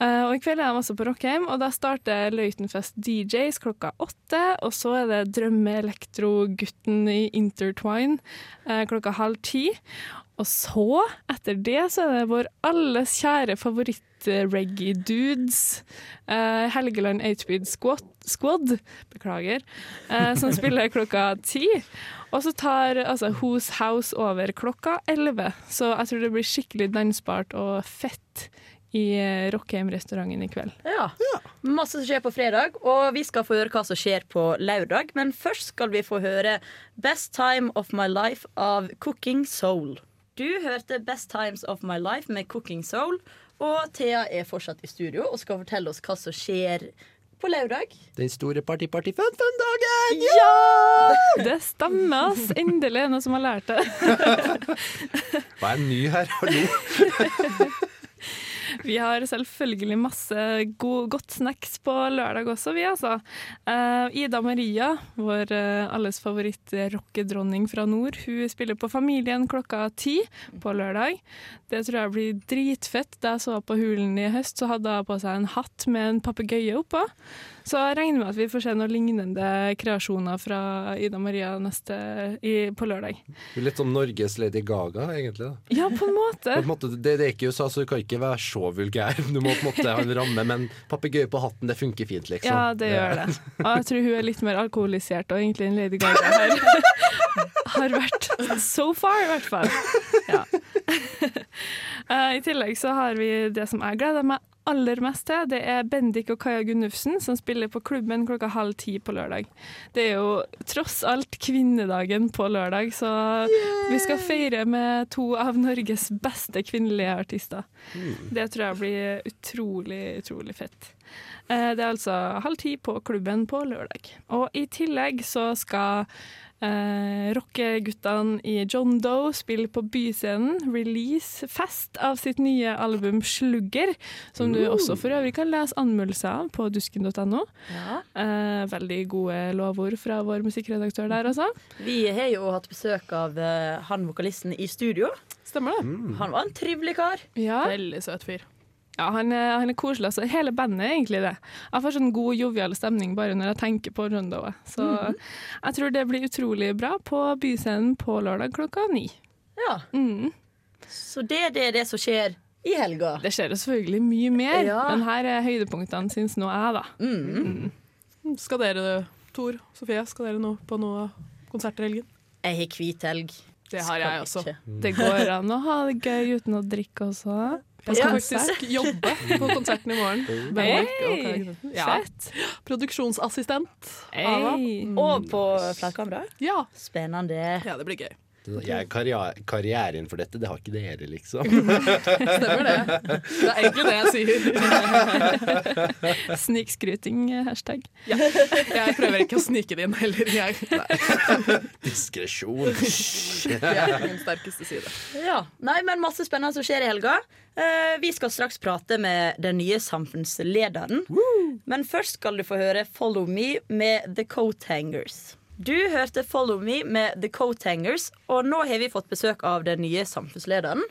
Og I kveld er de også på Rockheim, og da starter Løitenfest DJs klokka åtte. Og så er det Drømme-elektro-gutten i Intertwine eh, klokka halv ti. Og så, etter det, så er det vår alles kjære favoritt-reggae-dudes, eh, Helgeland 8-Speed Squad, Squad, beklager, eh, som spiller klokka ti. Og så tar altså, Who's House over klokka elleve. Så jeg tror det blir skikkelig dansbart og fett i eh, Rockheim-restauranten i kveld. Ja. Masse som skjer på fredag, og vi skal få høre hva som skjer på lørdag. Men først skal vi få høre Best Time of My Life av Cooking Soul. Du hørte Best Times of My Life med Cooking Soul, og Thea er fortsatt i studio og skal fortelle oss hva som skjer på lørdag. Den store party-party-fun-fun-dagen! Det stemmer, ass! Endelig er det noen som har lært det. Hva er ny her? Hallo? Vi har selvfølgelig masse god, godt snacks på lørdag også, vi altså. Uh, Ida Maria, vår uh, alles favoritt-rockedronning fra nord, hun spiller på Familien klokka ti på lørdag. Det tror jeg blir dritfett. Da jeg så på Hulen i høst, så hadde hun på seg en hatt med en papegøye oppå. Så jeg regner med at vi får se noen lignende kreasjoner fra Ida Maria neste, i, på lørdag. Litt som Norges Lady Gaga, egentlig. da Ja, på en måte. På en måte, det, det er ikke USA, så du kan ikke være så vulgær. Du må på en måte ha en ramme, men papegøye på hatten, det funker fint, liksom. Ja, det gjør det. Og jeg tror hun er litt mer alkoholisert, og egentlig en Lady Gaga her. har vært so far, i hvert fall. Ja. Eh, I tillegg så har vi det som jeg gleder meg aller mest til. Det er Bendik og Kaja Gunnufsen som spiller på klubben klokka halv ti på lørdag. Det er jo tross alt kvinnedagen på lørdag, så vi skal feire med to av Norges beste kvinnelige artister. Det tror jeg blir utrolig, utrolig fett. Eh, Det er altså halv ti på klubben på lørdag. Og i tillegg så skal eh, rockeguttene i John Doe spiller på Byscenen. Release-fest av sitt nye album 'Slugger', som du også for øvrig kan lese anmeldelser av på dusken.no. Eh, veldig gode lovord fra vår musikkredaktør der, altså. Vi har jo hatt besøk av eh, han vokalisten i studio. Stemmer det? Han var en trivelig kar. Ja. Veldig søt fyr. Ja, han er, han er koselig. Altså. Hele bandet er egentlig det. Jeg får sånn god, jovial stemning bare når jeg tenker på Rondoet. Så jeg tror det blir utrolig bra på Byscenen på lørdag klokka ni. Ja. Mm. Så det, det er det som skjer i helga. Det skjer jo selvfølgelig mye mer, Ja. men her er høydepunktene, syns nå jeg, da. Mm. Skal dere, Tor, Sofie, skal dere nå på noe konsert i helgen? Jeg har hvit helg. Det har jeg også. Det går an å ha det gøy uten å drikke også. Jeg skal Ja. faktisk jobbe på konserten i morgen. Hey, Ja. Fett. Produksjonsassistent. Ava. Hey. Og på flatkamera. Ja. Spennende. ja, det blir gøy. Jeg karriere, karrieren for dette, det har ikke dere, liksom. Stemmer det. Det er egentlig det jeg sier. Snikskryting, eh, hashtag. Ja. Jeg prøver ikke å snike det inn heller. Jeg, Diskresjon. det er min sterkeste side. Ja. Nei, men masse spennende som skjer i helga. Eh, vi skal straks prate med den nye samfunnslederen. Men først skal du få høre 'Follow Me' med The Coat Hangers. Du hørte 'Follow Me' med The Coat Hangers, og nå har vi fått besøk av den nye samfunnslederen.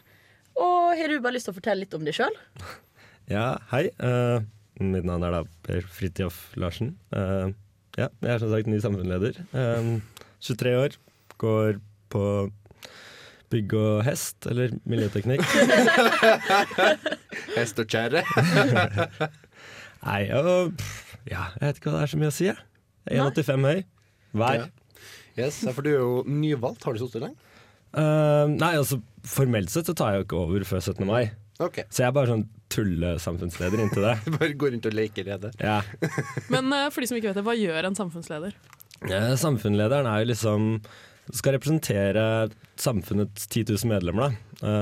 Og har du bare lyst til å fortelle litt om deg sjøl? Ja, hei. Uh, mitt navn er da Per Fridtjof Larsen. Uh, ja, jeg er som sagt ny samfunnsleder. Uh, 23 år. Går på bygg og hest, eller miljøteknikk. Hest og kjerre. Nei, og ja, jeg vet ikke hva det er så mye å si, jeg. Jeg er 1,85 høy. Hver. Ja. Yes, for du er jo nyvalgt. Har du sittet lenge? Uh, nei, altså formelt sett så tar jeg jo ikke over før 17. mai. Ok. Så jeg er bare sånn tullesamfunnsleder inntil det. Bare går rundt og leker rede. Ja. Men uh, for de som ikke vet det, hva gjør en samfunnsleder? Uh, Samfunnslederen er jo liksom skal representere samfunnets 10 000 medlemmer. Da.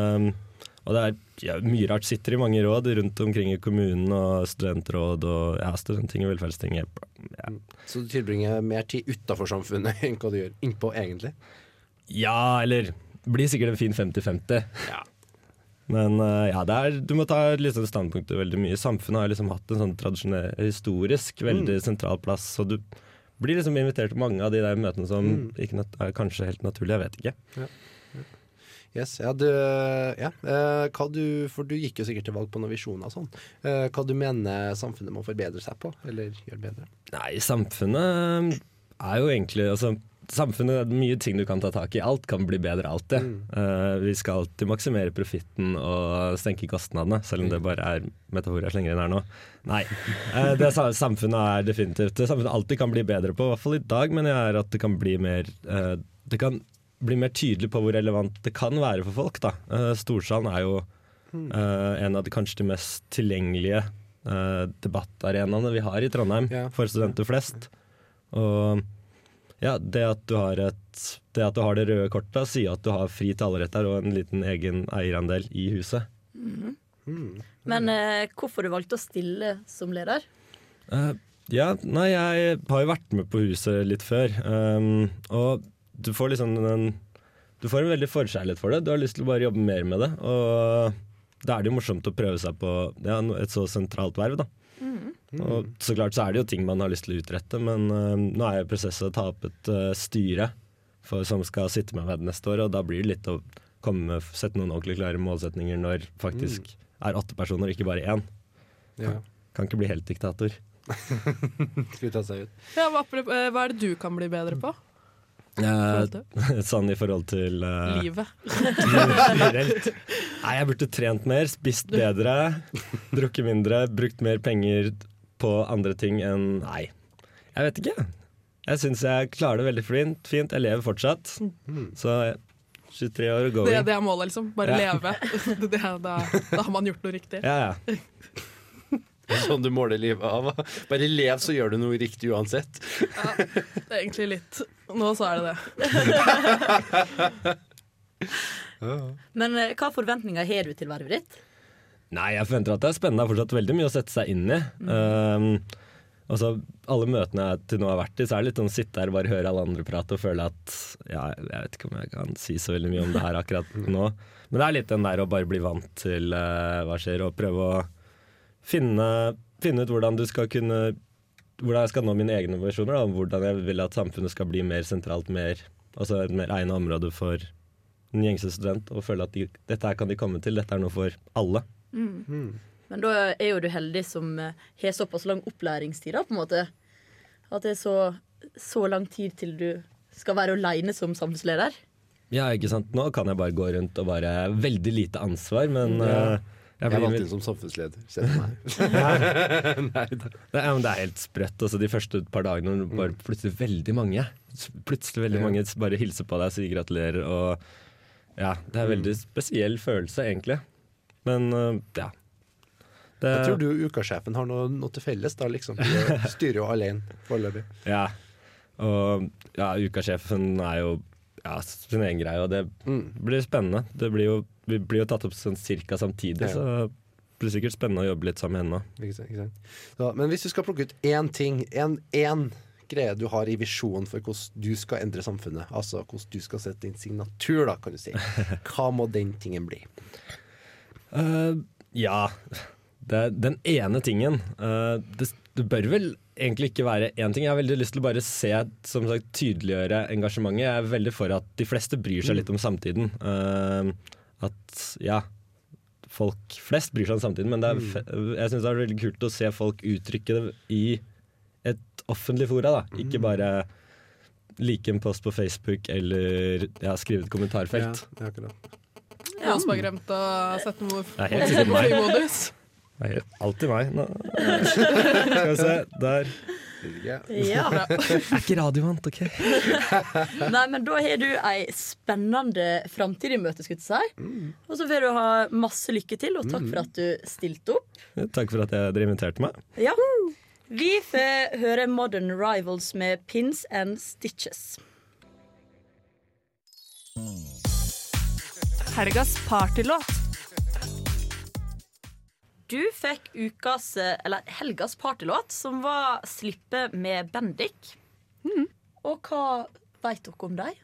Og det er ja, mye rart. Sitter i mange råd rundt omkring i kommunen, og studentråd og ja, studentting og velferdsting. Ja. Så du tilbringer mer tid utafor samfunnet enn hva du gjør innpå, egentlig? ja, eller blir sikkert en fin 50-50. Ja. Men eh, ja, er, du må ta liksom standpunktet veldig mye. Samfunnet har liksom hatt en sånn tradisjonell, historisk veldig sentral plass. Så du blir liksom invitert til mange av de der møtene som ikke er kanskje helt naturlige. Jeg vet ikke. Yes, ja, du, ja. Eh, hva du, for du gikk jo sikkert til valg på noen visjoner og sånn. Eh, hva du mener samfunnet må forbedre seg på, eller gjøre bedre? Nei, samfunnet er jo egentlig altså, Samfunnet er mye ting du kan ta tak i. Alt kan bli bedre, alltid. Eh, vi skal alltid maksimere profitten og senke kostnadene, selv om det bare er metaforer jeg slenger inn her nå. Nei. Eh, det samfunnet er definitivt det samfunnet alltid kan bli bedre på, i hvert fall i dag, mener jeg er at det kan bli mer eh, Det kan bli mer tydelig på hvor relevant det kan være for folk. Da. Eh, Storsalen er jo uh, en av de kanskje de mest tilgjengelige uh, debattarenaene vi har i Trondheim Ja. for studenter flest. Og ja, det at du har et Det at du har det røde kortet, sier at du har fri talerett der og en liten egen eierandel i huset. Men uh, hvorfor du valgte å stille som leder? Uh, ja, nei, jeg har jo vært med på huset litt før. Um, og du får liksom en Du får en veldig forkjærlighet for det. Du har lyst til å bare jobbe mer med det. Og da er det jo morsomt å prøve seg på ja, et så sentralt verv, da. Og så klart så er det jo ting man har lyst til å utrette, men uh, nå er jo prosesset å ta opp et uh, styre for, som skal sitte med meg neste år, og da blir det litt å komme sette noen ordentlig klare målsetninger når faktisk er åtte personer, ikke bare én. Ja. Kan ikke bli helt diktator. Skulle ta seg ut. Ja, hva, eh, hva er det du kan bli bedre på? Eh, sånn i forhold til eh, Livet. generelt. Nei, jeg burde trent mer, spist bedre, drukket mindre, brukt mer penger på andre ting enn Nei, jeg vet ikke. Jeg syns jeg klarer det veldig fint. fint. Jeg lever fortsatt. Så 23 år og Det, going. det er målet, liksom. Bare Ja. leve. Det, da, da har man gjort noe riktig. Ja, ja. Sånn du måler livet av. Bare lev, så gjør du noe riktig uansett. Det er egentlig litt Nå så er det det. Men eh, hva forventninger har du til vervet ditt? Nei, jeg forventer at det er spennende. Det er fortsatt veldig mye å sette seg inn i. Um, altså, alle møtene jeg til nå har vært i, så er det litt sånn å sitte her og bare høre alle andre prate og føle at Ja, jeg vet ikke om jeg kan si så veldig mye om det her akkurat nå. Men det er litt den der å bare bli vant til uh, hva skjer, og prøve å finne, finne ut hvordan du skal kunne hvordan jeg skal nå mine egne visjoner, om hvordan jeg vil at samfunnet skal bli mer sentralt, mer, altså et mer egnet område for den gjengse student, og føle at de, dette her kan de komme til, dette er noe for alle. Men da er jo du heldig som eh, har såpass lang opplæringstid, da, på en måte. At det er så, så lang tid til du skal være aleine som samfunnsleder. Ja, ikke sant. Nå kan jeg bare gå rundt og bare Veldig lite ansvar, men Ja. eh, Jeg er inn som samfunnsleder. Se på meg. Nei. Det er, helt sprøtt. Altså, de første par dagene når bare plutselig veldig mange Plutselig veldig mange bare hilser på deg og sier gratulerer. Og ja, det er en veldig spesiell følelse, egentlig. Men øh, ja. Det, Jeg tror du ukasjefen har noe, noe til felles, da, liksom. Du styrer jo alene foreløpig. Ja. Og ja, ukasjefen er jo ja, sin egen greie, og det Mm. blir spennende. Det blir jo, vi blir jo tatt opp sånn cirka samtidig, Ja. så det blir sikkert spennende å jobbe litt sammen med henne. Ikke sant, ikke sant. Så, men hvis du skal plukke ut én ting, én greie du har i visjonen for hvordan du skal endre samfunnet, altså hvordan du skal sette din signatur, da, kan du si, hva må den tingen bli? Uh, ja, det den ene tingen. uh, det, det bør vel egentlig ikke være én ting. Jeg har veldig lyst til å bare se, som sagt, tydeliggjøre engasjementet. Jeg er veldig for at de fleste bryr seg litt om samtiden. Eh, at ja, folk flest bryr seg om samtiden, men det er, fe- jeg syns det er veldig kult å se folk uttrykke det i et offentlig fora. Da. Ikke bare like en post på Facebook eller ja, skrive et kommentarfelt. Ja, det er akkurat. også bare har glemt å sette noe flymodus. Det er alltid meg. Nå. Skal vi se, der. Ja. Ja. Jeg er ikke radiovant, OK? Nei, men da har du ei spennende framtid i møte, skulle jeg si. Og så får du ha masse lykke til, og takk for at du stilte opp. Takk for at dere inviterte meg. Ja. Vi får høre Modern Rivals med Pins and Stitches. Helgas partylåt. Du fikk ukas, eller helgas partylåt, som var 'Slippe' med Bendik. Og hva veit dere om dem?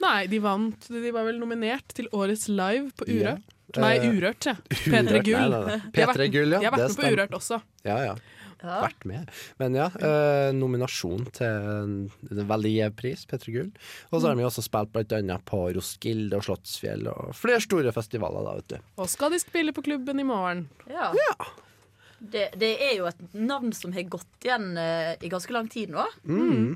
Nei, de vant. De var vel nominert til Årets live på Urørt. Yeah. Nei, Eh, Urørt, ja. Urørt, P3 Gull. nei, nei, nei. P3 Gull, ja, De har vært det med på. Urørt også. Ja, ja. Ja. Vært med. Men ja, eh, nominasjon til en en veldig gjev pris, P3 Gull. Og så har de jo også spilt blant annet på Roskilde og Slottsfjell og flere store festivaler, da, vet du. Og skal de spille på klubben i morgen. Ja. Det, det er jo et navn som har gått igjen eh, i ganske lang tid nå. Mm.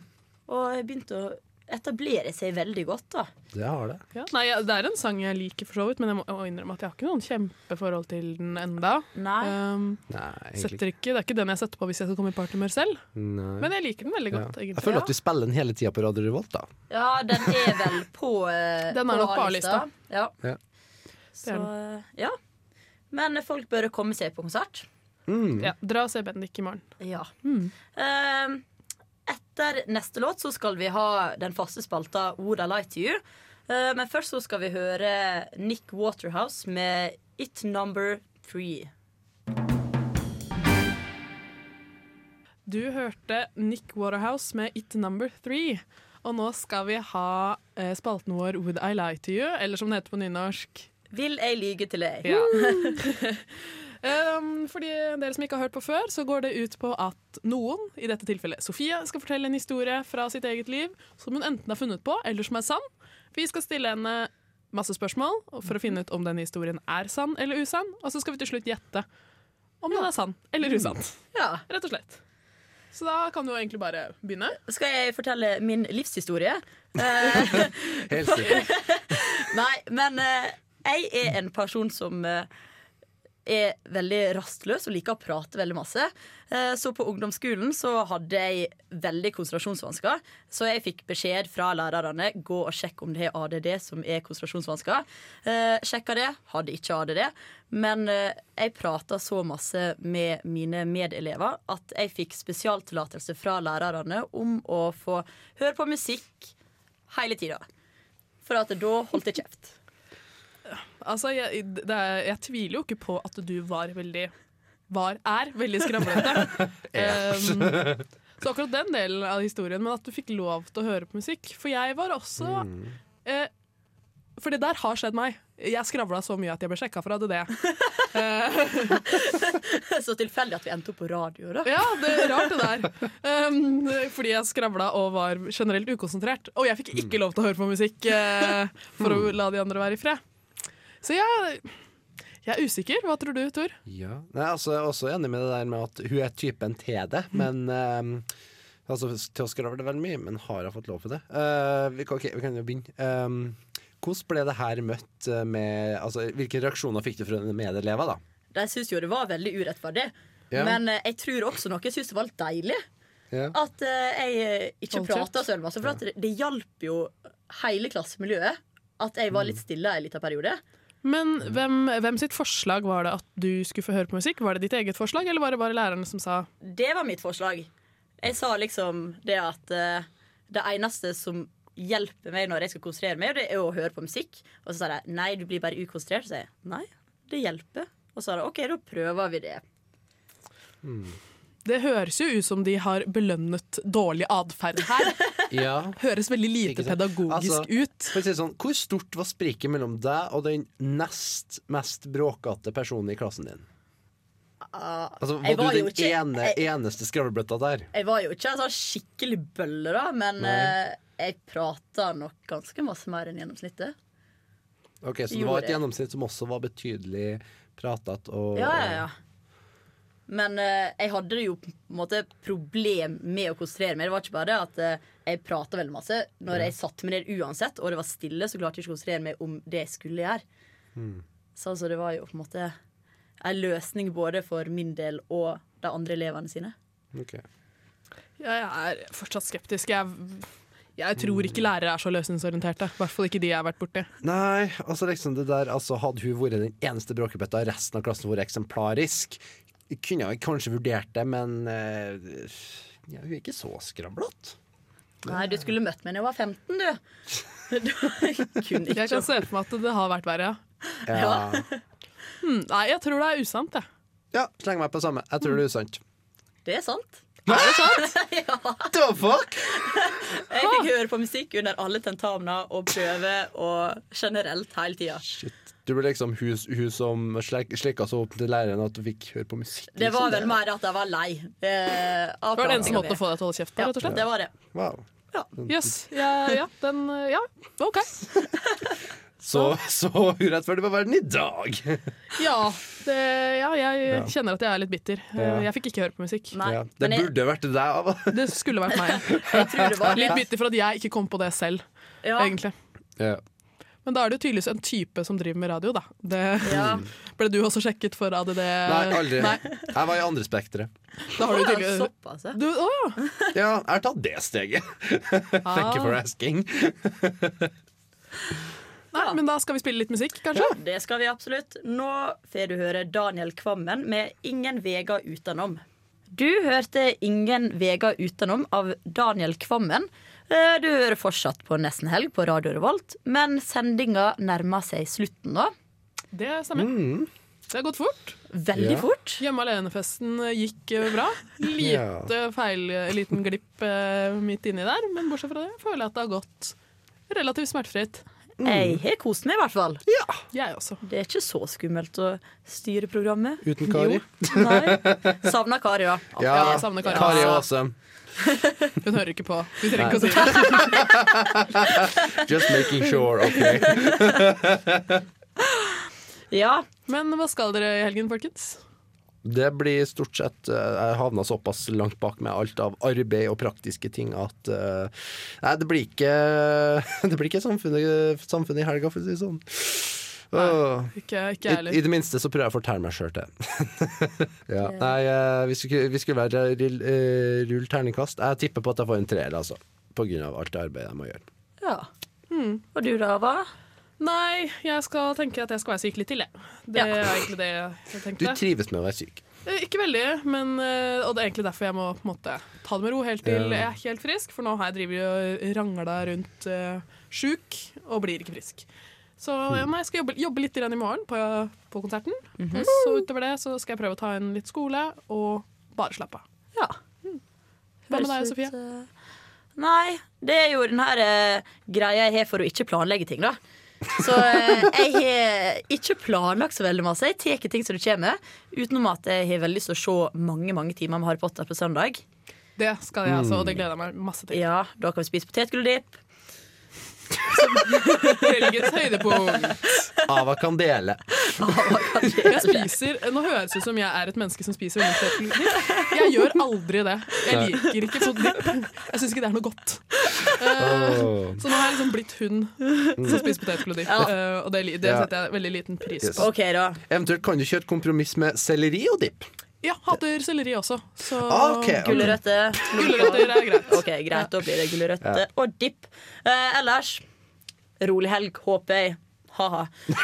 Og jeg begynte å etablere seg veldig godt, da. Det har det. Ja. Nei, ja, Det er en sang jeg liker, for så vidt, men jeg må, innrømme at jeg har ikke noen kjempeforhold til den enda. Nei. Um, Nei, setter ikke, det er ikke den jeg setter på hvis jeg skal komme i partymør selv, Nei. men jeg liker den veldig Ja. godt. Jeg føler at vi spiller den hele tida på Radio Revolt, da. Ja, den er vel på eh, Den er nok på A-lista. Ja. Ja. Så eh, ja. Men folk bør komme seg på konsert. Mm. Ja, dra og se Bendik i morgen. Ja. Mm. Eh, etter neste låt så skal vi ha den faste spalta Would I Lie To You. Eh, men først så skal vi høre Nick Waterhouse med It Number Three. Du hørte Nick Waterhouse med It Number Three. Og nå skal vi ha eh, spalten vår Would I Lie To You, eller som det heter på nynorsk. Vil jeg lyge til deg? Ja. um, for dere som ikke har hørt på før, så går det ut på at noen, i dette tilfellet Sofie, skal fortelle en historie fra sitt eget liv som hun enten har funnet på, eller som er sann. Vi skal stille henne masse spørsmål for å finne ut om denne historien er sann eller usann, og så skal vi til slutt gjette om den er sann eller usann. Ja. Rett og slett. Så da kan du egentlig bare begynne. Skal jeg fortelle min livshistorie? Eh, Helt sikkert. Nei, men eh, jeg er en person som eh, er veldig rastløs og liker å prate veldig masse. Eh, så på ungdomsskolen så hadde jeg veldig konsentrasjonsvansker. Så jeg fikk beskjed fra lærerne gå og sjekke om det er ADD som er konsentrasjonsvansker. Eh, sjekka det, hadde ikke ADD. Men eh, jeg prata så masse med mine medelever at jeg fikk spesialtillatelse fra lærerne om å få høre på musikk hele tida. For at da holdt jeg kjeft. Altså, jeg, det er, jeg tviler jo ikke på at du var veldig Var, er veldig skravlete. um, så akkurat den delen av historien, men at du fikk lov til å høre på musikk. For jeg var også eh, For det der har skjedd meg. Jeg skravla så mye at jeg ble sjekka for ADD. så tilfeldig at vi endte opp på radio, da. Ja, det er rart det der. Um, fordi jeg skravla og var generelt ukonsentrert. Og jeg fikk ikke lov til å høre på musikk uh, for å la de andre være i fred. Så jeg, Jeg er usikker. Hva tror du, Tor? Ja. Nei, altså, jeg er også enig med det der med at hun er typen til det, men um, altså, Til å det veldig mye, men har hun fått lov til det? Uh, vi, kan, ok, vi kan jo begynne. Um, hvordan ble det her møtt eh, med altså, Hvilke reaksjoner fikk du fra medelever, da? De syntes jo det var veldig urettferdig. Ja. Men uh, jeg tror også noen syntes det var litt deilig. Ja. At uh, jeg ikke prata så masse. For at det, det hjalp jo hele klassemiljøet at jeg var litt Mm. stille en liten periode. Men hvem, hvem sitt forslag var det at du skulle få høre på musikk? Var det ditt eget forslag, eller var det bare lærerne som sa Det var mitt forslag. Jeg sa liksom det at uh, det eneste som hjelper meg når jeg skal konsentrere meg, det er å høre på musikk. Og så sa de nei, du blir bare ukonsentrert. Så sa jeg nei, det hjelper. Og så sa de OK, da prøver vi det. Det høres jo ut som de har belønnet dårlig atferd her. Ja. Høres veldig lite pedagogisk Altså, ut. For å si sånn, hvor stort var spriket mellom deg og den nest mest bråkete personen i klassen din? Altså, var, var du den ikke- ene, jeg- eneste skravlebøtta der? Jeg var jo ikke altså, skikkelig bølle, da, men eh, jeg prata nok ganske masse mer enn gjennomsnittet. Ok, Så det var et gjennomsnitt som også var betydelig pratete og Ja, ja, ja. Men eh, jeg hadde jo på en måte problem med å konsentrere meg. Det var ikke bare det at eh, jeg prata veldig masse. Når Ja. jeg satte meg ned uansett, og det var stille, så klarte jeg ikke å konsentrere meg om det jeg skulle gjøre. Mm. Så altså, det var jo på en måte en løsning både for min del og de andre elevene sine. Ok. Jeg er fortsatt skeptisk. Jeg, jeg tror ikke lærere er så løsningsorienterte. I hvert fall ikke de jeg har vært borti. Nei, altså liksom det der altså Hadde hun vært den eneste bråkebøtta, og resten av klassen vært eksemplarisk, kunne jeg kanskje vurdert det, men eh, ja, hun er ikke så skramblete. Nei, du skulle møtt meg da jeg var 15, du. du kunne ikke Jeg kan se for meg at det har vært verre, ja. Ja. Hmm, nei, jeg tror det er usant, jeg. ja, sleng meg på samme. Jeg tror det er usant. Det er sant. Er det sant? ja. The fuck? Jeg fikk høre på musikk under alle tentamener og prøver og generelt hele tida. Du ble liksom hun, hun som slik, slikka så opp til læreren at du fikk høre på musikk. Det var liksom. vel mer at jeg var lei. Eh, Det var den eneste måten å få deg til å holde kjeft på, Ja, rett og slett. det var det. Wow. Jøss. Ja, ja, den Ja, OK. Så, så urettferdig var verden i dag. Ja, det, ja jeg Ja. kjenner at jeg er litt bitter. Ja. Jeg fikk ikke høre på musikk. ja, det burde vært deg. Ava. Det skulle vært meg. det var Litt bitter for at jeg ikke kom på det selv, Ja. egentlig. Ja. Men da er det jo tydeligvis en type som driver med radio, da. Det, Ja. Ble du også sjekket for ADD? Nei, aldri. Nei, Jeg var i andre spekteret. da har du tydeligvis Såpass, ja. ja. Ja, jeg har tatt det steget. Thank you for asking. Nei, men da skal vi spille litt musikk, kanskje? Det skal vi absolutt. Nå får du høre Daniel Kvammen med 'Ingen vega utenom'. Du hørte 'Ingen vega utenom' av Daniel Kvammen. Eh, Du hører fortsatt på Nesten Helg på Radio Revolt, men sendinga nærmer seg slutten nå. Det stemmer. Mm. Det har gått fort. Veldig Ja. fort. Hjemme alene-festen gikk eh, bra. Lite feil, eh, liten glipp eh, midt inni der, men bortsett fra det føler jeg at det har gått relativt smertefritt. Jeg har kost meg, i hvert fall. Jeg også. Det er ikke så skummelt å styre programmet. Uten Kari. Jo. Nei. Savna Kari, da. Ja, jeg savner Kari. Kari er awesome. Hun hører ikke på. Vi trenger ikke å si det. Just making sure, OK. Ja. Men hva skal dere i helgen, folkens? Det blir stort sett eh, Jeg havna såpass langt bak med alt av arbeid og praktiske ting at eh, Nei, det blir ikke Det blir ikke samfunnet, samfunnet i helga, for å si det sånn. Nei, Ikke, ikke I. I det minste så prøver jeg å fortelle meg sjøl til. ja. Nei, eh, vi skulle, vi skulle være rull, rull terningkast. Jeg tipper på at jeg får en treer, altså. På grunn av alt det arbeidet jeg må gjøre. ja. Hmm. Og du da, Ava? Nei, jeg skal tenke at jeg skal være syk litt til, jeg. Det Ja. er egentlig det jeg tenkte. Du trives med å være syk. Eh, Ikke veldig, men, eh, og det er egentlig derfor jeg må på en måte ta det med ro helt til jeg er helt frisk. For nå har jeg drevet og rangla rundt uh, sjuk og blir ikke frisk. Så ja, nei, jeg skal jobbe, jobbe litt i morgen på, på konserten. Og så utover det så skal jeg prøve å ta inn litt skole og bare slappe av. Ja. Hva med deg, Sofie? Nei, det er jo den her eh, greia jeg har for å ikke planlegge ting, da. Så eh, jeg har ikke planlagt så veldig masse. Jeg tar ting som det kommer. Utenom at jeg har veldig lyst til å se mange mange timer med Harry Potter på søndag. Det skal jeg altså, og det gleder jeg meg masse til. Ja, Da kan vi spise potetgulldipp. Helgens høydepunkt. Ava Candele. Jeg spiser, Nå høres det ut som jeg er et menneske som spiser potetgull. Jeg gjør aldri det. Jeg liker ikke potetgull. Jeg syns ikke det er noe godt. Uh. Så nå har jeg liksom blitt hun som spiser potetgull og. Ja. uh, og det, det Ja. setter jeg veldig liten pris Yes. på. OK, da. Eventuelt kan du kjøre et kompromiss med selleri og dipp. Ja, hater selleri også. Så Ah, okay, okay. Gulrøtter. Gulrøtter er greit. OK, greit. Da blir det gulrøtter Ja. og dipp. Uh, ellers rolig helg, håper jeg. Ha-ha.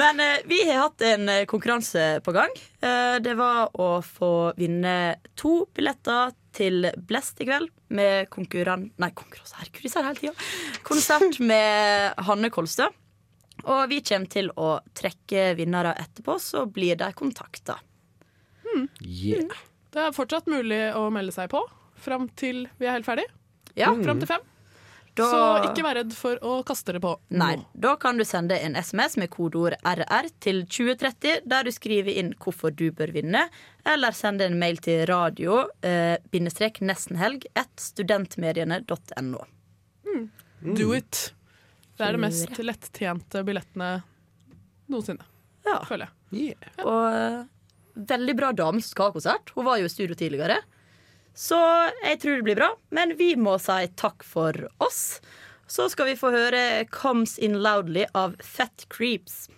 Men eh, vi har hatt en eh, konkurranse på gang. Eh, det var å få vinne to billetter til Blest i kveld med konkurran... Nei, konkurranse, herregud, disse hele tida. Konsert med Hanne Kolstø. Og vi kommer til å trekke vinnere etterpå, så blir de kontakta. Yeah. Det er fortsatt mulig å melde seg på fram til vi er helt ferdig. Ja. Fram til fem. Da- Så ikke vær redd for å kaste dere på Nei, nå. da kan du sende en SMS med kodeord RR til 2030, der du skriver inn hvorfor du bør vinne, eller sende en mail til radio eh, bindestrek nestenhelg at studentmediene.no. Do it. Det er det mest lettjente billettene noensinne, Ja. føler jeg. Og eh, veldig bra dame som skal ha konsert. Hun var jo i studio tidligere. Så jeg tror det blir bra, men vi må si takk for oss. Så skal vi få høre 'Comes In Loudly' av Fat Creeps.